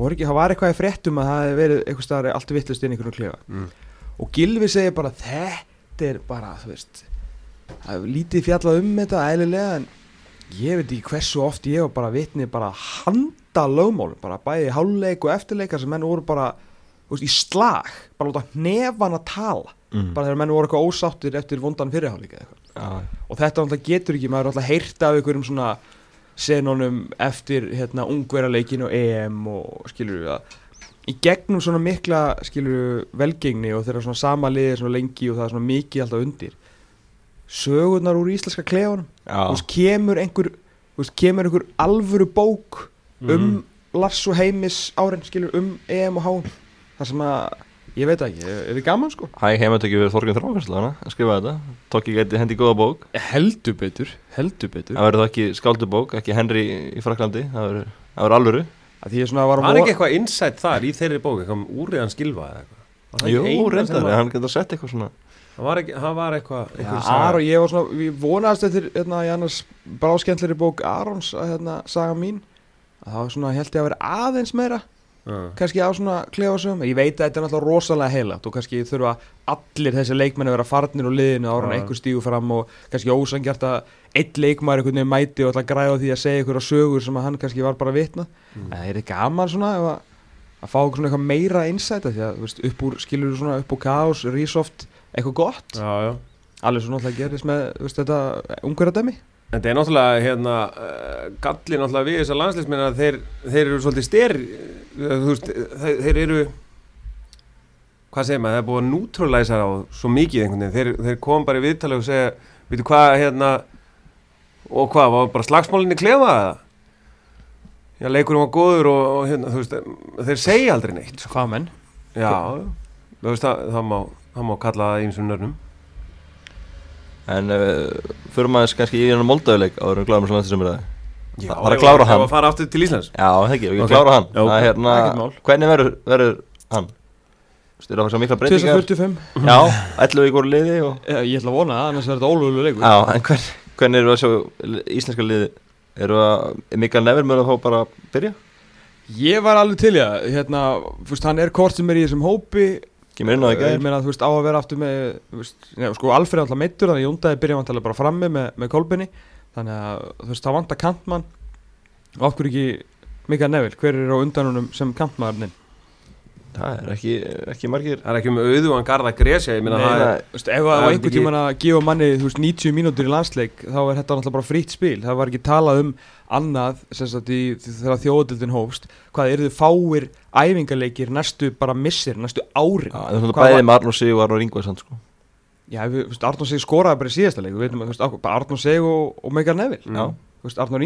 ekki, það var eitthvað í fréttum að það hefði verið eitthvað staðar allt vittlust inn í einhvern klefa. Mm. og Gilvi segir bara þetta er bara, þú veist það er lítið fjallað um þetta eðlilega en ég veit ekki hversu oft ég var bara vitni bara handa lögmálum, bara bæði háluleik og eftirleikar sem menn voru bara veist, í slag, bara láta hnefan að tala mm. bara þegar menn voru eitthvað ósáttir eftir vondan fyrirháleika Já, og þetta náttúrulega getur ekki, maður er náttúrulega heyrt af einhverjum svona senunum eftir hérna ungverjarleikin og EM og skilur við að í gegnum svona mikla skilur velgengni og þeirra svona sama liðið svona lengi og það er svona mikið alltaf undir sögurnar úr íslenska klefanum. Já, þú veist, kemur einhver veist, kemur einhver alvöru bók um Lars og Heimis árin skilur um EM og HM það sem að, ég veit ekki, er þið gaman sko? Hæ, heimatöki við Þorginn Þrákarsla að skrifa þetta, tók ég gæti hendi góða bók. Heldur betur, heldur betur. Það verður það ekki skáldubók, ekki Henry í Fraklandi það verður, það alvöru. Að því ég svona var Var ekki eitthvað insight þar í þeirri bók eitthvað um úriðan skilfa eða eitthvað? Var það Jú, reyndar, hann getur sett eitthvað svona. Það var, ekki, það var eitthvað einhver saga. Aron, ég var svona, ég vonaðist eftir hérna, í annars bráskendleri bók Arons að hérna, saga mín að það var svona, held ég að vera aðeins meira Já. kannski á svona klefasögum ég veit að þetta er náttúrulega rosalega heilagt og kannski þurfa allir þessi leikmenni að vera farnir og liðinu ára en Já. einhver stígu fram og kannski ósangjart að einn leikmæri einhvern veginn mæti og að græða því að segja einhverja sögur sem að hann kannski var bara vitna Mm. en það er gaman svona að, að fá svona eitthvað meira af því að veist, upp úr, skilur svona upp úr kaos, resoft, eitthvað gott Já, já alveg svo náttúrulega gerist með veist, þetta ungverðardæmi En þetta er náttúrulega hérna, uh, galli náttúrulega við þessar landsleismenn að þeir, þeir eru svolítið styr þú veist, þeir, þeir eru hvað segir maður, það er búið að nútrulæsa á svo mikið einhvern veginn, þeir, þeir kom bara í viðtalið og segja, veitu hvað hérna og hvað, var bara slagsmálinni klefa eða? Já, leikurinn var góður og, og hérna, þú veist, þeir segja aldrei neitt sko. hvað menn Já, þú veist, það, það, má, það má kalla það einsum nörnum En uh, fyrir maður kannski í hennar moldauðleik áður en gláðum sem landið sem er það Já, Það er að klára hann. Það var að fara aftur til Íslands Já, það ekki, við Ok. getum klára hann Já. Það er hérna, hvernig verður, verður hann? Styrir að fara svo mikla breytingar 2045 Já, 11 ykkur liði og Já, ég ætla að vona það, annars verður þetta ólögulega leikur Já, en hvern, hvernig eru að sjá íslenska liði Eru að Mikael Never mjög að fá bara að byrja? Ég var alveg til í það, hérna, þú veist, hann er kort sem er í þessum hópi Kemur inn á það Ég meina, þú veist, á að vera aftur með, veist, já, sko, Alfred er alltaf meittur, þannig að Jóndaði byrja vantarlega bara frammi með, með kolbinni Þannig að, þú veist, það vantar kantmann Og hverju ekki Mikael Neville, hver er á undanunum sem kantmaðurinn? Það er ekki, ekki margir Það er ekki um auðugan garda gresja, ég meina Nei, það er. Þú veist, ef Það var einhver tíman að gefa manni, þú veist, 90 mínútur í landsleik Þá er þetta náttúrulega bara frýtt spil Það var ekki talað um annað, sem sagt, í, þegar þjóðadildin hófst Hvað eru þið fáir æfingarleikir næstu bara missir, næstu en það er Hvað bæði var- með Arnur Sig og Arnur Ingvarsson sko. Já, við, Arnór Sig skoraði bara í síðasta leik. Við veitum að, Arnór Sig og, og Mikael Neville. Mm.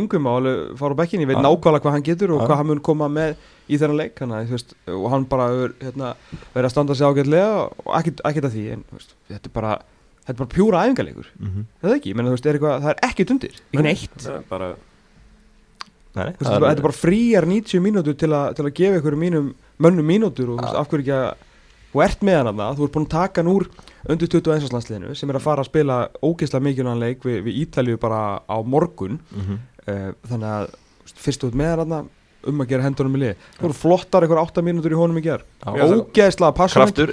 Ingvi má alveg fara á bekkin Ég veit Já. nákvæmlega hvað hann getur og Já. hvað hann mun koma með í þennan leik. Þú veist, og hann bara hérna, verið að standa sig ágætlega og ekkert, ekkert að því. En, veist, þetta er bara, þetta er bara pjúra æfingarleikur. Mm Það er ekki, þú veist, er eitthvað, það er ekkert undir. Ekki neitt. Það er bara Nei, þetta er bara- fríar 90 mínútur til, a, til að gefa ykkur mínum mönnum mínútur og af hverju ekki að þú ert með hann að þú ert búin að taka hann úr undir 21. landsliðinu sem er að fara að spila ógeðslega mikilvægan leik við, við Ítalju bara á morgun. Mhm. uh, þannig að fyrst út með hann um að gera hendunum í lið. Þú voru flottar ykkur 8 mínútur í honum í ger ógeðslega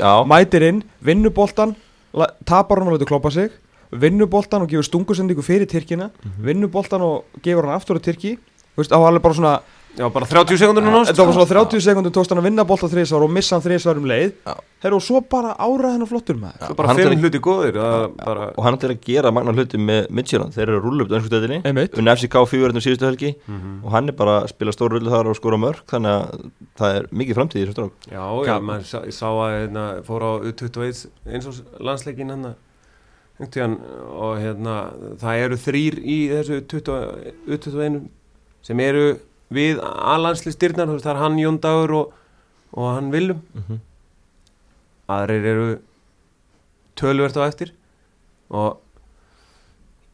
já. Mætir inn, vinnur boltan la- tapar hann og letur kloppa sig. Vinnur boltan og gefur stungusendingu fyrir Tyrkina. Mhm. vinnur boltan og gefur hann aftur á Tyrki. Var alveg bara svona Já, bara 30 sekundur núna Þetta var svona 30 sekundum tókst hann að vinna bolta þrísvar og missa hann þrísvar um leið. Já. Herru, og svo bara ára hennar flottur maður. Svo bara Hann er- hluti góðir það bara, og hann til að gera magna hluti með Midtjylland. Þeir eru að rúlla upp stöðinni Einmitt. Unni FCK fjóðurinn síðustu helgi. Mhm. og hann er bara að spila stór rullu þar og skora mörg þannig að það er mikið framtíð í þessu strák Já, já, maður sá, að hérna, fór á U21 eins og landsleikin hérna einhvern og hérna það eru þrýr í þessu 20, U21 sem eru við aðlandsli styrnar, það er hann Jón Dagur og, og hann Willum mm -hmm. aðrir eru tölvert á eftir og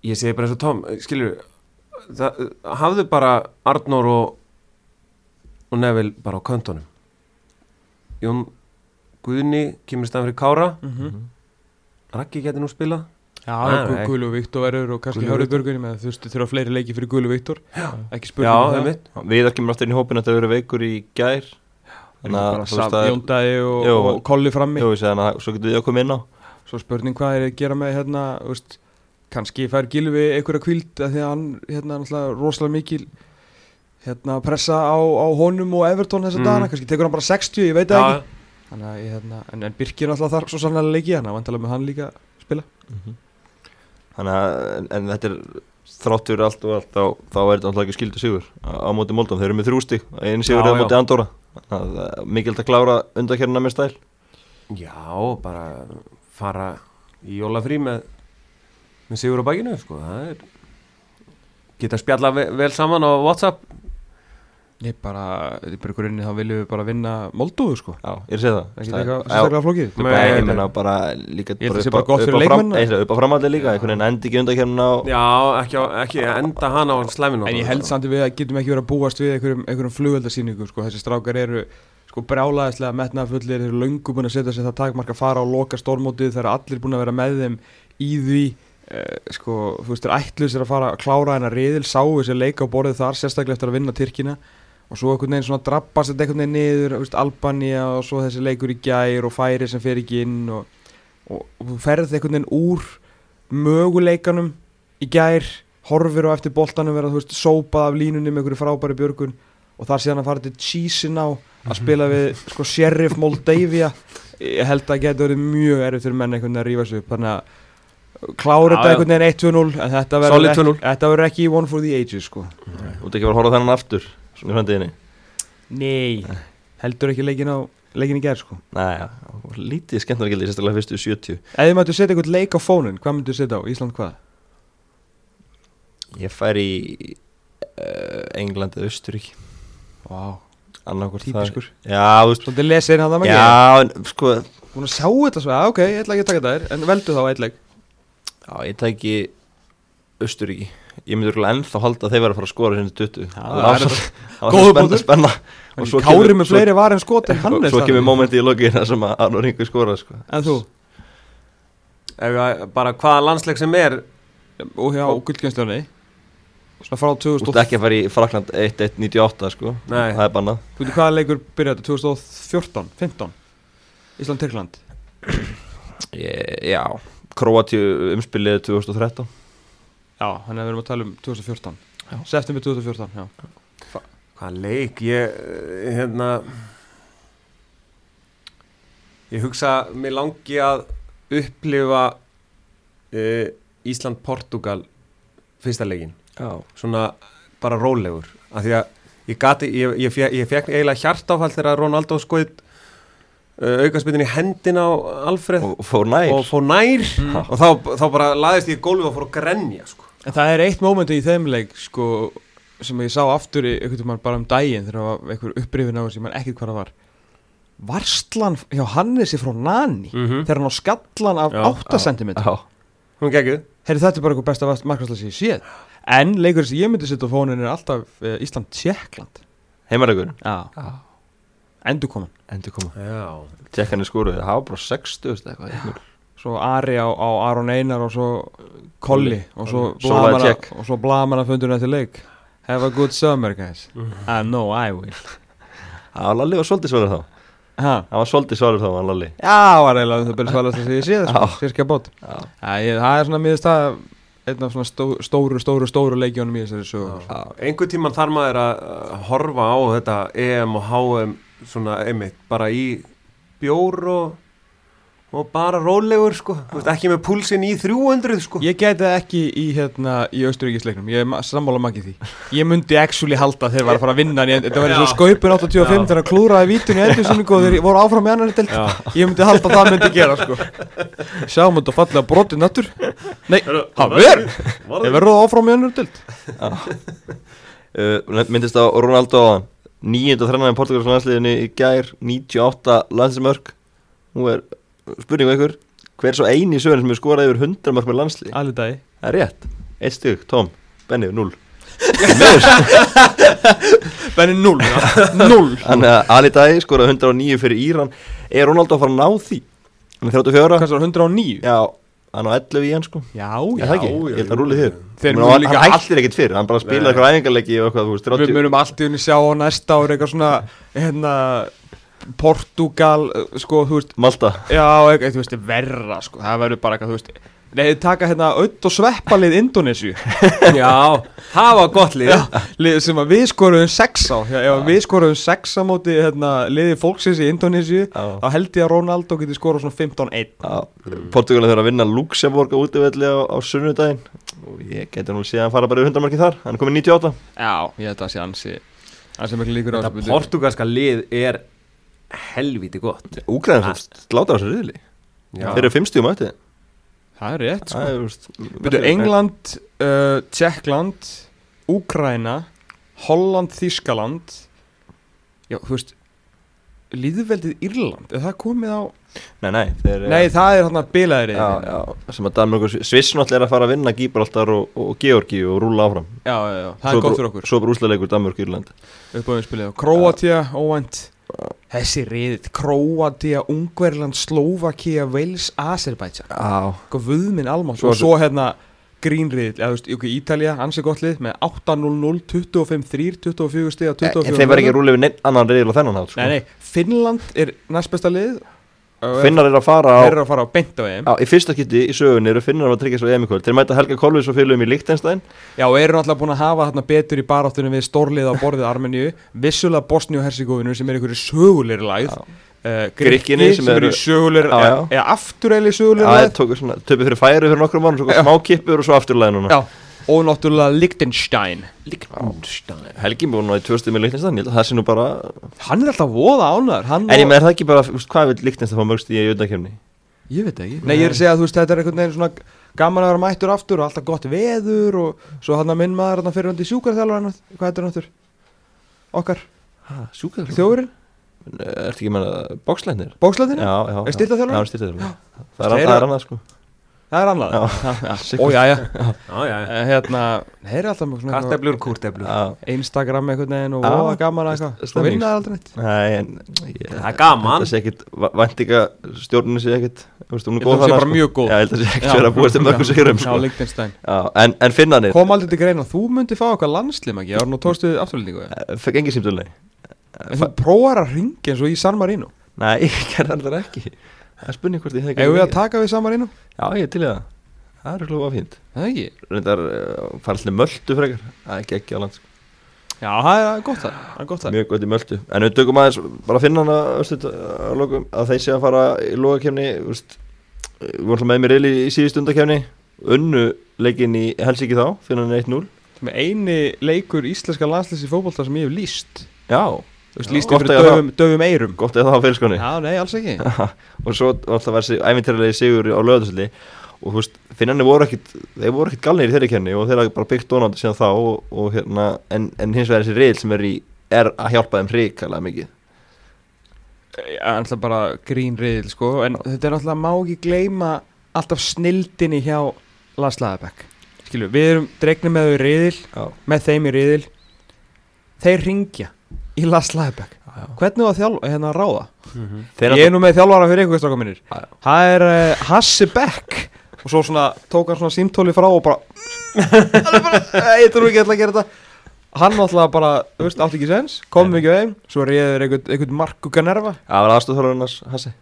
ég segi bara eins og Tom skilur það, hafðu bara Arnór og, og Neville bara á köntunum Jón Guðni kemur í staðan fyrir Kára Mhm. Raggi getur nú spilað Já. Gulu Viktor verður og kannski. Björgunni með þú veist, þurfa fleiri leiki fyrir Gulu Viktor. Ekki spurning um það. er mitt Viðar kemur aftur inn í hópin að það eru veikur í gær. Að Jóndæði og, Jú, og Kolli frammi. Jú, þannig að svo getur við að koma inn á. Svo spurning hvað er að gera með hérna veist, kannski fær Gilvi einhverja kvíld af því að hann hérna náttúrulega rosalega mikil hérna pressa á, á honum og Everton þessa Mm. dagana, kannski tekur hann bara 60 ég veit það Já, ekki. Þannig að hérna, en, en Birkir náttúrulega þarf svo sannlega leiki hann að vantalega með hann líka spila þannig að þetta er þráttur allt og allt þá, þá er þetta náttúrulega ekki skildu sigur. Á, á móti Moldum, þeir eru með þrjústi einu sigur er á móti að það er mikilvægt að klára undakernina með stæl. Já, bara fara í jólafrí með, með Sigur á bakinu sko. er geta spjalla vel, vel saman á Whatsapp ég bara, í byrjurinn þá viljum við bara vinna Moldóðu sko. Já, ég er að segja það. Ekki Það er- eitthvað flókið Nei, Nei, ég menna bara líka Ég held að það sé bara gott fyrir upp á fram- leikmenn. Nei, upp á framhaldi líka, einhvern veginn endi ekki undakernina og Já, ekki, á, ekki enda hana á slæminu En ég held samt að við getum ekki verið að búast við einhverjum, einhverjum flugveldasýningu sko. þessi strákar eru sko brjálaðislega metnafullir, þeir eru löngu búin að setja sér það takmark að fara og loka stórmótið þeir eru allir búin að vera með þeim í því. Eh, sko, þú veist, þeir ætlu sér að fara að klára hennar riðil, sáu þessi leika á borðið þar sérstaklega eftir að vinna Tyrkina og svo einhvern veginn svona drabbast þetta einhvern veginn niður veist, Albania og svo þessi leikur í gær og færi sem fer ekki inn og, og, og þú ferð einhvern veginn úr möguleikanum í gær horfir á eftir boltanum vera þú veist sópað af línunni með einhverju frábæri björgun og þar síðan að fara til Chisin á að spila við sko Sheriff Moldavia. Ég held að geta verið mjög erfið fyrir menn einhvern veginn að rífa sig upp þannig að klára þetta einhvern veginn 1-2-0 en þetta verður 2-0. ekki, ekki one for the ages sko. Þú ert ekki að fara að horfa þennan aftur Svona í framtíðinni? Nei heldur ekki leikin á leikin í gerð sko. Já, lítið skemmtnar gildi Sérstaklega fyrstu 70 ef þið mættu setja einhvern leik á fónin hvað myndu setja á? Ísland hvað? Ég fær í uh, England eða Östurík wow, Annarkvort típiskur. Já, þú veist svolítið lesið inn að það með Já, en, sko búin að sjá þetta svo, já ok, ég ætla ekki að taka þetta þér en veldu þá eitt leik. Já, ég tæki Östuríki Ég myndi örugglega ennþá halda að þeir verða að fara að skora sinni 20 Já, Það var spenna, spenna Og svo Kári með fleiri var en skot en hann Og er svo kemur momenti í lokina sem að Arnur Ingu skora sko. En þú? Bara hvaða landsleik sem er Og hjá gullkjænsljóni Svona frá Þú 2000 ert ekki að fara í Frakland 1-1-98 sko. Nei. Það er bannað Þú veit hvaða leikur byrjaði þetta? 2014, 15 Ísland-Tyrkland Já, Kroatíu umspilið 2013 Já, þannig að við erum að tala um 2014 Já. September 2014, já. Hvaða leik? Ég eh, hérna ég hugsa mér langi að upplifa uh, Ísland-Portugal fyrsta leikin Já. Svona bara rólegur af því að ég gati, ég, ég, fekk, ég fekk eiginlega hjartáfall þegar Ronaldo skoið uh, aukarsbyttin í hendina á Alfred. Og fór nær. Og fór nær. Mm. og þá, þá bara laðist ég í gólfið og fór að grenja sko. En það er eitt mómenti í þeim leik sko, sem ég sá aftur í einhvern veginn bara um daginn þegar það var einhver upprifin á þessi mann ekkert hvað það var. Varslan hjá Hannesi frá Nani mm -hmm. þegar hann á skallan af Já, 8 cm Já. Hún geggjuð. Herri þetta er bara eitthvað besta markværsla sem ég séð. En leikur sem ég myndi setja á fónin er alltaf uh, Ísland-Tjekkland Heimaregur Já. Endur koman Endur koma já. Tjekkanir skoruði Það var bara 60 veist, eitthvað, 1-0. Svo Ari á, á Aron Einar og svo Kolli og svo Blamanna og Blamanna fundurinn eftir leik. Have a good summer guys. Mhm. I know I will. <laughs> Það var Lalli var svolítið svarur þá. Ha. Það var svolítið svarur þá, hann Lalli. Já, var eiginlega um það byrja svalast að ég séð sko. Sirkja bót. Já. Já, ég, það er svona miðist að einn af svona stó, stóru, stóru, stóru leikjónum í þessari sögu. Já. einhver tíman þarf maður að horfa á þetta EM og HM svona einmitt bara í bjór og, og bara rólegur sko, Þú veist, ekki með púlsinn í 300 sko. Ég gæti það ekki í, hérna, í Austuríkisleiknum, ég er sammála makið því. Ég myndi actually halda þegar var að fara að vinna en þetta var eins og skaupin 85 Já. þegar að klúraði vítun í endursinningu og þeir voru áfram í annar delt. Ég myndi halda að það myndi gera sko. Sjáum þetta fallega broti nattur Nei, það verður Ég verður áfram í annar delt uh, myndist á Ronaldo nýjönda þrennan í Portugalska landsliðinu í gær 98 landsmörk nú er spurning um ykkur hver er svo eini sögurinn sem er skorað yfir 100 mörk með landslið Allir dagi það er rétt, eitt stygg, Tom, Benni, 0 <laughs> Benni 0 0 Þannig að Ali Dæ skoraði 109 fyrir Íran. Er Ronaldo að fara að ná því? Hann er 34 Hvað svo 109? Já, hann á 11 í hann sko Já, ekki? já, Ég held að rúlið þér. Þeir hann- líka Hann hættir ekkert fyrir. Hann bara spilaði eitthvað æfingarleiki og eitthvað, þú veist, Við 30 munum allt í unni sjá á næsta ári eitthvað svona hérna Portugal, uh, sko, þú veist Malta. Já, eitthvað, þú veist, verra, sko. Það verður bara eitthvað, þú veist Nei, þið taka hérna öll og sveppalið Indonésiu <laughs> Já, það var gott lið. Lið sem við skoruðum sex á. Já, ef við skoruðum sex á móti hérna, liði fólksins í Indonésiu Já. þá held ég að Ronaldo geti skorað svona 15-1 Já, Portugalin þurfa að vinna Luxemburg á útivelli á, á sunnudaginn. Og ég geti nú séð að fara bara í 100 marki þar. Hann er komið 98 Já, ég held að það sé ansi Þetta portugalska lið er helvíti gott. Úgræðin sláta á þessu riðli. Já. þeir eru 50 mæti Það er rétt, sko. Er, Byrju, England, uh, Tjekkland Úkraina Holland, Þískaland Já, þú veist Líðveldið Írland, er það komið á Nei, nei, þeir Nei, það er hann að bilaðir Já, já, sem að Danmörk og Sviss náttúrulega er að fara að vinna Gíbraltar og, og Georgi og rúla áfram. Já, já, já, það er gott fyrir okkur. Svo bara úslaleikur Danmörk og Írland Króatia, óvænt Þessi riðið, Króatia, Ungverland, Slovakia, Wales, Azerbaijan. Vöðminn almátt. Svo Og svo hérna grínriðið, eða þú veist, ykkur Ítalja, ansi gott lið með 8-0-0, 25-3, 24 stiga, 24 En þeim verður ekki rúlega við annan reyðil og þennan hátt sko. Nei, nei, Finnland er næstbesta lið og Finnar er að fara á, að fara á á Í fyrsta kitti í sögunni eru Finnar að tryggja svo EM í kvöld. Þeir mæta Helga Kolvis og fylgum í Lichtenstein Já, og eru náttúrulega búin að hafa þarna betur í baráttunum við stórlið á borðið Armeníu Vissulega Bosni og Herzegovinu sem er einhverju sögulegri lægð. Já. uh, Grikki sem sem eru sögulegri Já, já. eða- afturreili sögulegri svona Töpið fyrir færi fyrir nokkrum mánu Svo Já. smá kippur og svo afturlega núna. Já, og náttúrulega Liechtenstein. Helgi búin á í tvö stíð með Lichtenstein að það sé nú bara Hann er alltaf voða ánæður En ég með er það ekki bara veist, Hvað vil Lichtenstein fá mörgst í auðvendakefni Ég veit ekki. Nei, ég er að segja að þú veist, þetta er einhvern veginn svona gaman að vera mættur aftur og alltaf gott veður og svo hann að minn maður hann fyrir hundi sjúkarþjálfur hvað heitir hann aftur? Okkar, þjóðurinn, ekki Er? Já, styrtaþjálfari <gasps> Það er Þeir það er annað. Sko Það er alltaf með svona eitthvað Karteflur, kúrteflur Já, Instagram einhvern veginn og Já, voða gaman að eitthvað. Það aldrei neitt? Nei, en ég, Það er gaman. Það sé ekkit, væntinga stjórninu sé ekkit Þú veist, hún Ég er held góð að það sé bara mjög góð. Já, ég held að það sé ekkit verið að búast til mörgum sigurum Já, sko. Liechtenstein. Já, en, en finnanir Kom aldrei til greina, þú myndi fá eitthvað landslim ekki Ég var nú tóðstuðið afturlendingu Eh, Fekk engi símtölni En þú prófar að ringa eins og í San Marino? Nei, <laughs> ég gerði alltaf ekki Það er spurning hvort ég hef Eigum við að taka við San Marino? Já, ég er til í það. Það er hlúfa fínt. Það ekki? Reyndar uh, fara allir möldu frekar. Það er ekki ekki á land sko. Já, það er gott það, það er gott það Mjög gott í möldu En við tökum aðeins bara að finna hana östuð, að, lokum, að þeir sé að fara í logakefni Við vorum með mér reyli í síðust undakefni Unnu leikinn í Helsingi þá Finna hann 1-0 Sem er eini leikur íslenska landslýs í fótbolta sem ég hef líst Já, Þú veist, Já. líst Gott yfir að döfum, döfum eirum gott eða það á fyrirskonni Já, nei, alls ekki. <laughs> Og svo var alltaf verið æfintirlega sigur á löðarsli og þú veist, finnarnir voru ekkit þeir voru ekkit galnir í þeirri kenni og þeir hafa bara byggt donandi síðan þá og, og hérna, en, en hins vegar þessi reyl sem er í er að hjálpa þeim hrikalega mikið. Er alltaf bara grín riðil, sko. En þetta er alltaf, má ekki gleyma alltaf snildinni hjá Lars Laðabæk Skilju, við erum dregnir með þau Já, Með þeim í riðil Þeir ringja í Lars Laðabæk já. Hvernig var þjálf, hérna að ráða? Þeir Ég er nú með þjálfara fyrir mínir. Já, já. Það er uh, Hassi Beck. Og svo svona tók hann svona símtóli frá og bara <laughs> Það er bara, "Nei, Ég trú ekki að gera þetta. Hann náttúrulega bara, þú veist, átti ekki sens Komum ekki veim Svo reyður einhvern, einhvern Marku Ganerva það var aðstofþjálfur hans Hassi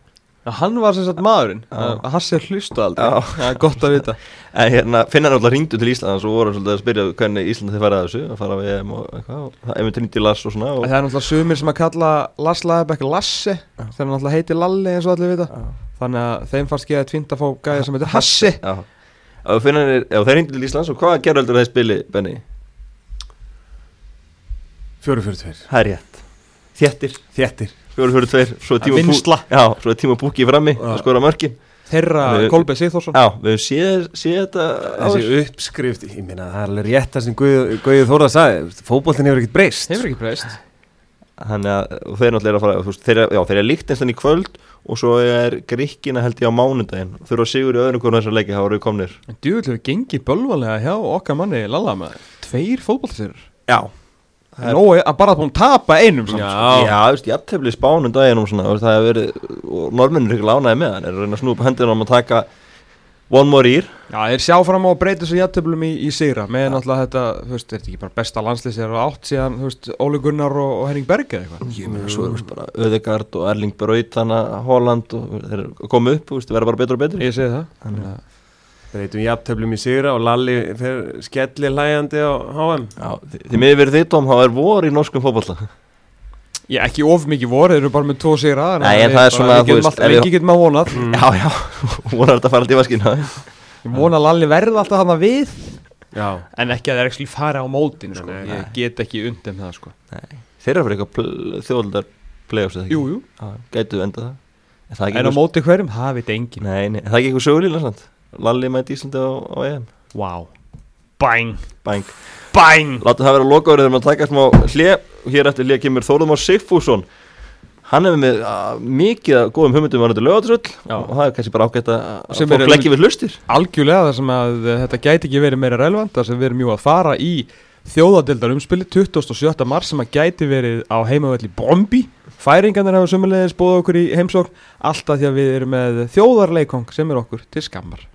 Já, hann var sem sagt maðurinn, hann sé hlustu aldrei, það er gott að vita. <laughs> En hérna, finnar alltaf ringdu til Íslands og voru svolítið að spyrja hvernig Íslandi þið færaði þessu, að fara við EM og eitthvað, EM trindi Lass og svona. Og... Það er náttúrulega sumir sem að kalla Lass Lagerberg Lassi, þeir náttúrulega heiti Lalli eins og allir vita, Já. þannig að þeim fannst ekki að tvinda að fá gæði sem heiti Hassi. Já, og finnar, þeir ringdu til Íslands og hvað gerur aldrei þeir spili, Benny? 442. Þjættir. Þjættir. 4-4-2 svo er tíma búkið frammi og skora mörgin Herra Kolbe Sigþórsson. Já, við séum þetta Þessi uppskrift, ég minna, það er alveg rétt það sem Guðið Þórað saði Fóboltin hefur ekkert breyst. Hefur ekkert breyst. Þannig að þeir náttúrulega er að fara veist, þeirra, Já, þeir eru líkt einstaklega í kvöld og svo er Gríkina held ég á mánundaginn þau eru að sigur í öðrum konar þessar leiki, þá eru við komnir. Djúvill hefur gengið bölvalega hjá okkar manni Lalla með tveir fóboltisir Já. Það er- Nó, að bara búin að tapa einum samt, sko. Já, Já, þú veist, ég aðtefli spánum daginn og svona, það hefur verið og normennir er ekki lánaði með hann er að reyna að snúpa hendina um að taka one more year. Já, þeir sjá fram á að breyta þessu jættöflum í, í sigra með náttúrulega þetta, þú veist, er þetta ekki bara besta landslið sem er átt síðan, þú veist, Óli Gunnar og, og Henning Berg eða eitthvað? Ég meina svo er þú veist, bara Öðegard og Erling Braut þannig að Holland og þeir eru komið upp, þú veist, verða bara betur og betur. Ég segi það. Þannig að- breytum jafntöflum í sigra og Lalli fer skelli hlæjandi á HM Já, því miður verið þitt om, þá er vor í norskum fótballa Ég ekki of mikið voru, þeir eru bara með tvo sigra Nei, en það er svona, þú veist, Við getum að vonað. Já, já, <laughs> vonar þetta að fara til vaskina Ég vona að Lalli verði alltaf hann við. Já, En ekki að þeir ekki fara á mótin, sko. Nei, nei. Ég get ekki undir það, sko. Þeir eru að fyrir eitthvað þjóðaldar play-offs eða ekki? Jú, jú. Já, gætu enda það. En það er ekki En á móti hverjum, það veit engin Nei, nei, það er ekki eitthvað sögulíla sant? Lalli mæti Íslandi á, á EM. Vá. Bang Bang Bang Látum það vera lokaverið þegar maður taka smá hlje og hér eftir hlje kemur Þórðum á Sigfússon. Hann hefur með uh, mikið af góðum hugmyndum varandi lögatröll Já. og það er kannski bara ágætt að að Sem fólk leggja við hlustir. Algjörlega þar sem að eh, þetta gæti ekki verið meira relevant þar sem við erum jú að fara í þjóðadildar umspili 27. mars sem að gæti verið á heimavelli Bombi Færingarnir hafa sömulegis búið okkur í heimsókn alltaf því að við erum með þjóðarleikong sem er okkur til skammar